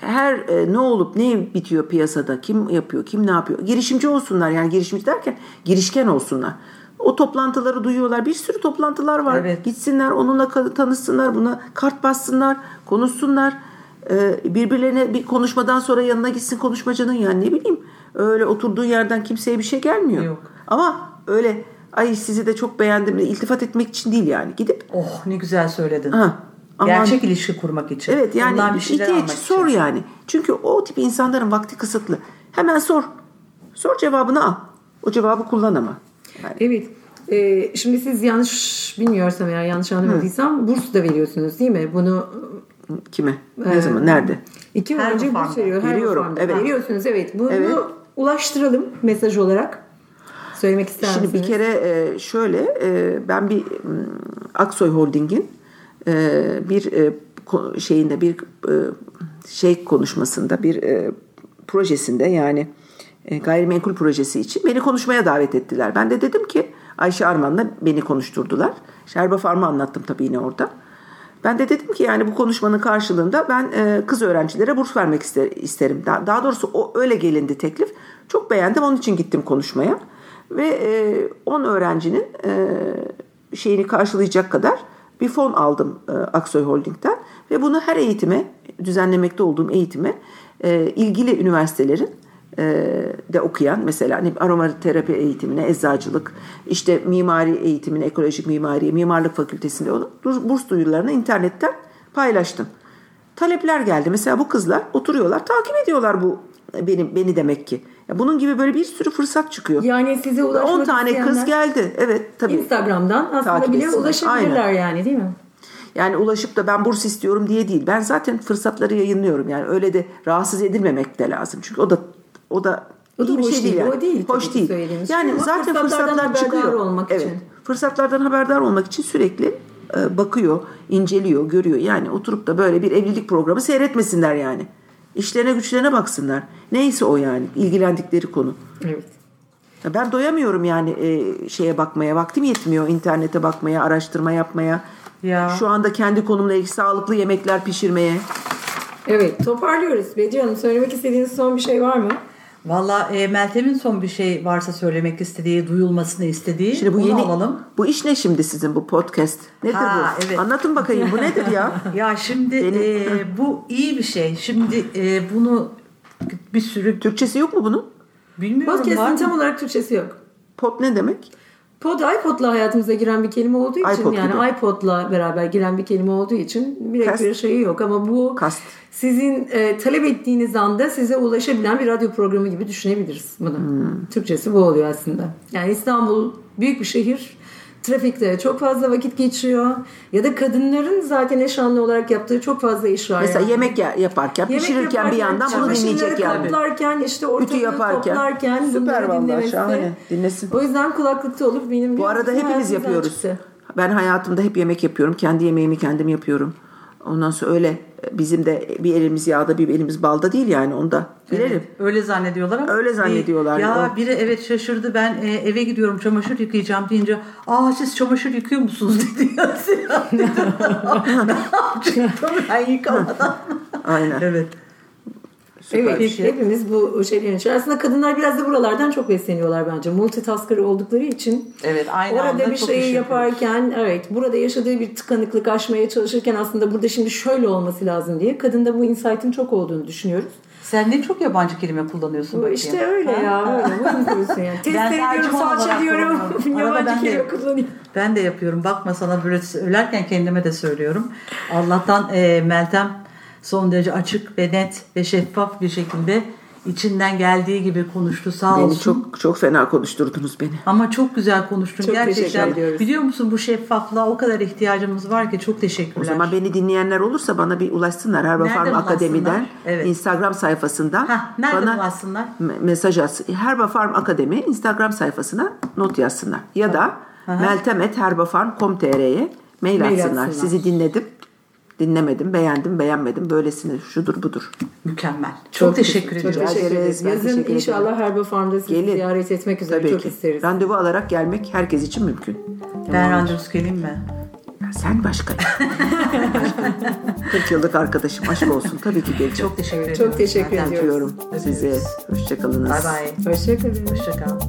her e, ne olup ne bitiyor piyasada kim yapıyor kim ne yapıyor girişimci olsunlar yani girişimci derken girişken olsunlar. O toplantıları duyuyorlar. Bir sürü toplantılar var. Evet. Gitsinler onunla tanışsınlar, buna kart bassınlar, konuşsunlar. Ee, birbirlerine bir konuşmadan sonra yanına gitsin konuşmacının yani ne bileyim. Öyle oturduğu yerden kimseye bir şey gelmiyor. Yok. Ama öyle ay sizi de çok beğendim iltifat etmek için değil yani. Gidip Oh ne güzel söyledin. ha, aman- Gerçek ilişki kurmak için. Evet yani Ondan bir şeyler ihtiyaç almak sor için. yani. Çünkü o tip insanların vakti kısıtlı. Hemen sor. Sor cevabını al. O cevabı kullan ama. Evet. Ee, şimdi siz yanlış bilmiyorsam eğer yanlış anlamadıysam burs da veriyorsunuz değil mi? Bunu Kime? Ne Ee, zaman? Nerede? iki yıl önce burs veriyor. Her Veriyorum, evet. Veriyorsunuz evet. Bunu Evet. ulaştıralım mesaj olarak. Söylemek ister Şimdi bir kere e, şöyle e, ben bir m, Aksoy Holding'in bir e, şeyinde bir e, şey konuşmasında bir e, projesinde yani e, gayrimenkul projesi için beni konuşmaya davet ettiler. Ben de dedim ki Ayşe Arman'la beni konuşturdular. Şerba Farm'ı anlattım tabii yine orada. Ben de dedim ki yani bu konuşmanın karşılığında ben e, kız öğrencilere burs vermek ister, isterim. Daha, doğrusu o öyle gelindi teklif. Çok beğendim onun için gittim konuşmaya. Ve e, 10 öğrencinin e, şeyini karşılayacak kadar bir fon aldım e, Aksoy Holding'den. Ve bunu her eğitime, düzenlemekte olduğum eğitime e, ilgili üniversitelerin e, de okuyan mesela hani aromaterapi eğitimine, eczacılık, işte mimari eğitimine, ekolojik mimariye, mimarlık fakültesinde onu burs duyurularını internetten paylaştım. Talepler geldi. Mesela bu kızlar oturuyorlar, takip ediyorlar bu benim beni demek ki. Ya bunun gibi böyle bir sürü fırsat çıkıyor. Yani size ulaşmak 10 tane kız geldi. Evet tabii. Instagram'dan aslında bile etsinler. ulaşabilirler Aynen. yani değil mi? Yani ulaşıp da ben burs istiyorum diye değil. Ben zaten fırsatları yayınlıyorum. Yani öyle de rahatsız edilmemek de lazım. Çünkü o da o da O da iyi bir şey değil. Yani. o değil Hoş değil. Yani şey ama zaten fırsatlar çıkıyor. olmak evet. için. Fırsatlardan haberdar olmak için sürekli e, bakıyor, inceliyor, görüyor. Yani oturup da böyle bir evlilik programı seyretmesinler yani. İşlerine güçlerine baksınlar. Neyse o yani ilgilendikleri konu. Evet. Ben doyamıyorum yani e, şeye bakmaya. Vaktim yetmiyor internete bakmaya, araştırma yapmaya. Ya. Şu anda kendi konumla ilgili sağlıklı yemekler pişirmeye. Evet toparlıyoruz. Bediye Hanım söylemek istediğiniz son bir şey var mı? Valla e, Meltem'in son bir şey varsa söylemek istediği, duyulmasını istediği Şimdi bu yeni alalım. bu iş ne şimdi sizin bu podcast? Nedir Ha, bu? evet. Anlatın bakayım bu nedir ya? <laughs> Ya şimdi e, bu iyi bir şey. Şimdi e, bunu bir sürü Türkçesi yok mu bunun? bilmiyorum Podcast'in tam olarak Türkçesi yok. Pod ne demek? Pod iPod'la hayatımıza giren bir kelime olduğu için iPod yani gibi. iPod'la beraber giren bir kelime olduğu için bir Kast. bir şeyi yok ama bu Kast. sizin e, talep ettiğiniz anda size ulaşabilen bir radyo programı gibi düşünebiliriz bunu. Hmm. Türkçesi bu oluyor aslında. Yani İstanbul büyük bir şehir. Trafikte çok fazla vakit geçiyor. Ya da kadınların zaten eşanlı olarak yaptığı çok fazla iş var. Mesela yani. yemek ya- yaparken, Yemek pişirirken bir yaparken, yandan bunu dinleyecek yani. toplarken, işte ortalığı Ütü yaparken. toplarken Süper dinlemesi. şahane. Dinlesin. O yüzden kulaklıkta olup benim Bu arada hepimiz yapıyoruz. çıktı. Ben hayatımda hep yemek yapıyorum. Kendi yemeğimi kendim yapıyorum. Ondan sonra öyle bizim de bir elimiz yağda bir elimiz balda değil yani onda bilelim. Öyle zannediyorlar ama. Öyle zannediyorlar. Ya O- biri evet şaşırdı ben e, eve gidiyorum çamaşır yıkayacağım deyince aa siz çamaşır yıkıyor musunuz <laughs> dedi ya Sinan <laughs> ben yıkamadan. Aynen. evet. Evet, Peki. hepimiz bu şeylerin içinde. Aslında kadınlar biraz da buralardan çok besleniyorlar bence. Multitasker oldukları için. Evet, aynı anda Orada bir çok şeyi iş yaparken, evet, burada yaşadığı bir tıkanıklık aşmaya çalışırken aslında burada şimdi şöyle olması lazım diye. Kadında bu insight'ın çok olduğunu düşünüyoruz. Sen ne çok yabancı kelime kullanıyorsun. Bu bakayım. işte öyle Ha? ya, öyle. Uyum kurusun yani. <laughs> Test ediyorum, salça diyorum, <laughs> yabancı de- kelime kullanıyorum. Ben de yapıyorum. Bakma sana böyle söylerken kendime de söylüyorum. Allah'tan e, Meltem son derece açık ve net ve şeffaf bir şekilde içinden geldiği gibi konuştu. Sağ Beni olsun. çok çok fena konuşturdunuz beni. Ama çok güzel konuştun Çok gerçekten. Biliyor musun bu şeffaflığa o kadar ihtiyacımız var ki çok teşekkürler. O zaman beni dinleyenler olursa bana bir ulaşsınlar. Herba Nereden Farm Akademi'den? Evet. Instagram sayfasından Hah, nereden bana ulaşsınlar? me- mesaj atsın. Herba Farm Akademi Instagram sayfasına not yazsınlar. Ya da meltem.herbafarm.com.tr'ye mail, Mail atsınlar. atsınlar. Sizi dinledim, dinlemedim, beğendim, beğenmedim. Böylesine şudur budur. Mükemmel. Çok, teşekkür Çok ediyorum. Rica teşekkür ederiz. Yazın teşekkür ederim. inşallah Herba Farm'da sizi Gelin. ziyaret etmek üzere Tabii çok ki. isteriz. Randevu alarak gelmek herkes için mümkün. Ben randevusu geleyim mi? Sen başka. 40 yıllık arkadaşım aşk olsun. Tabii ki geleceğim. Çok teşekkür ederim. Çok teşekkür. Öpüyorum sizi. Hoşçakalınız. Bye bye. Hoşçakalın. Hoşçakal.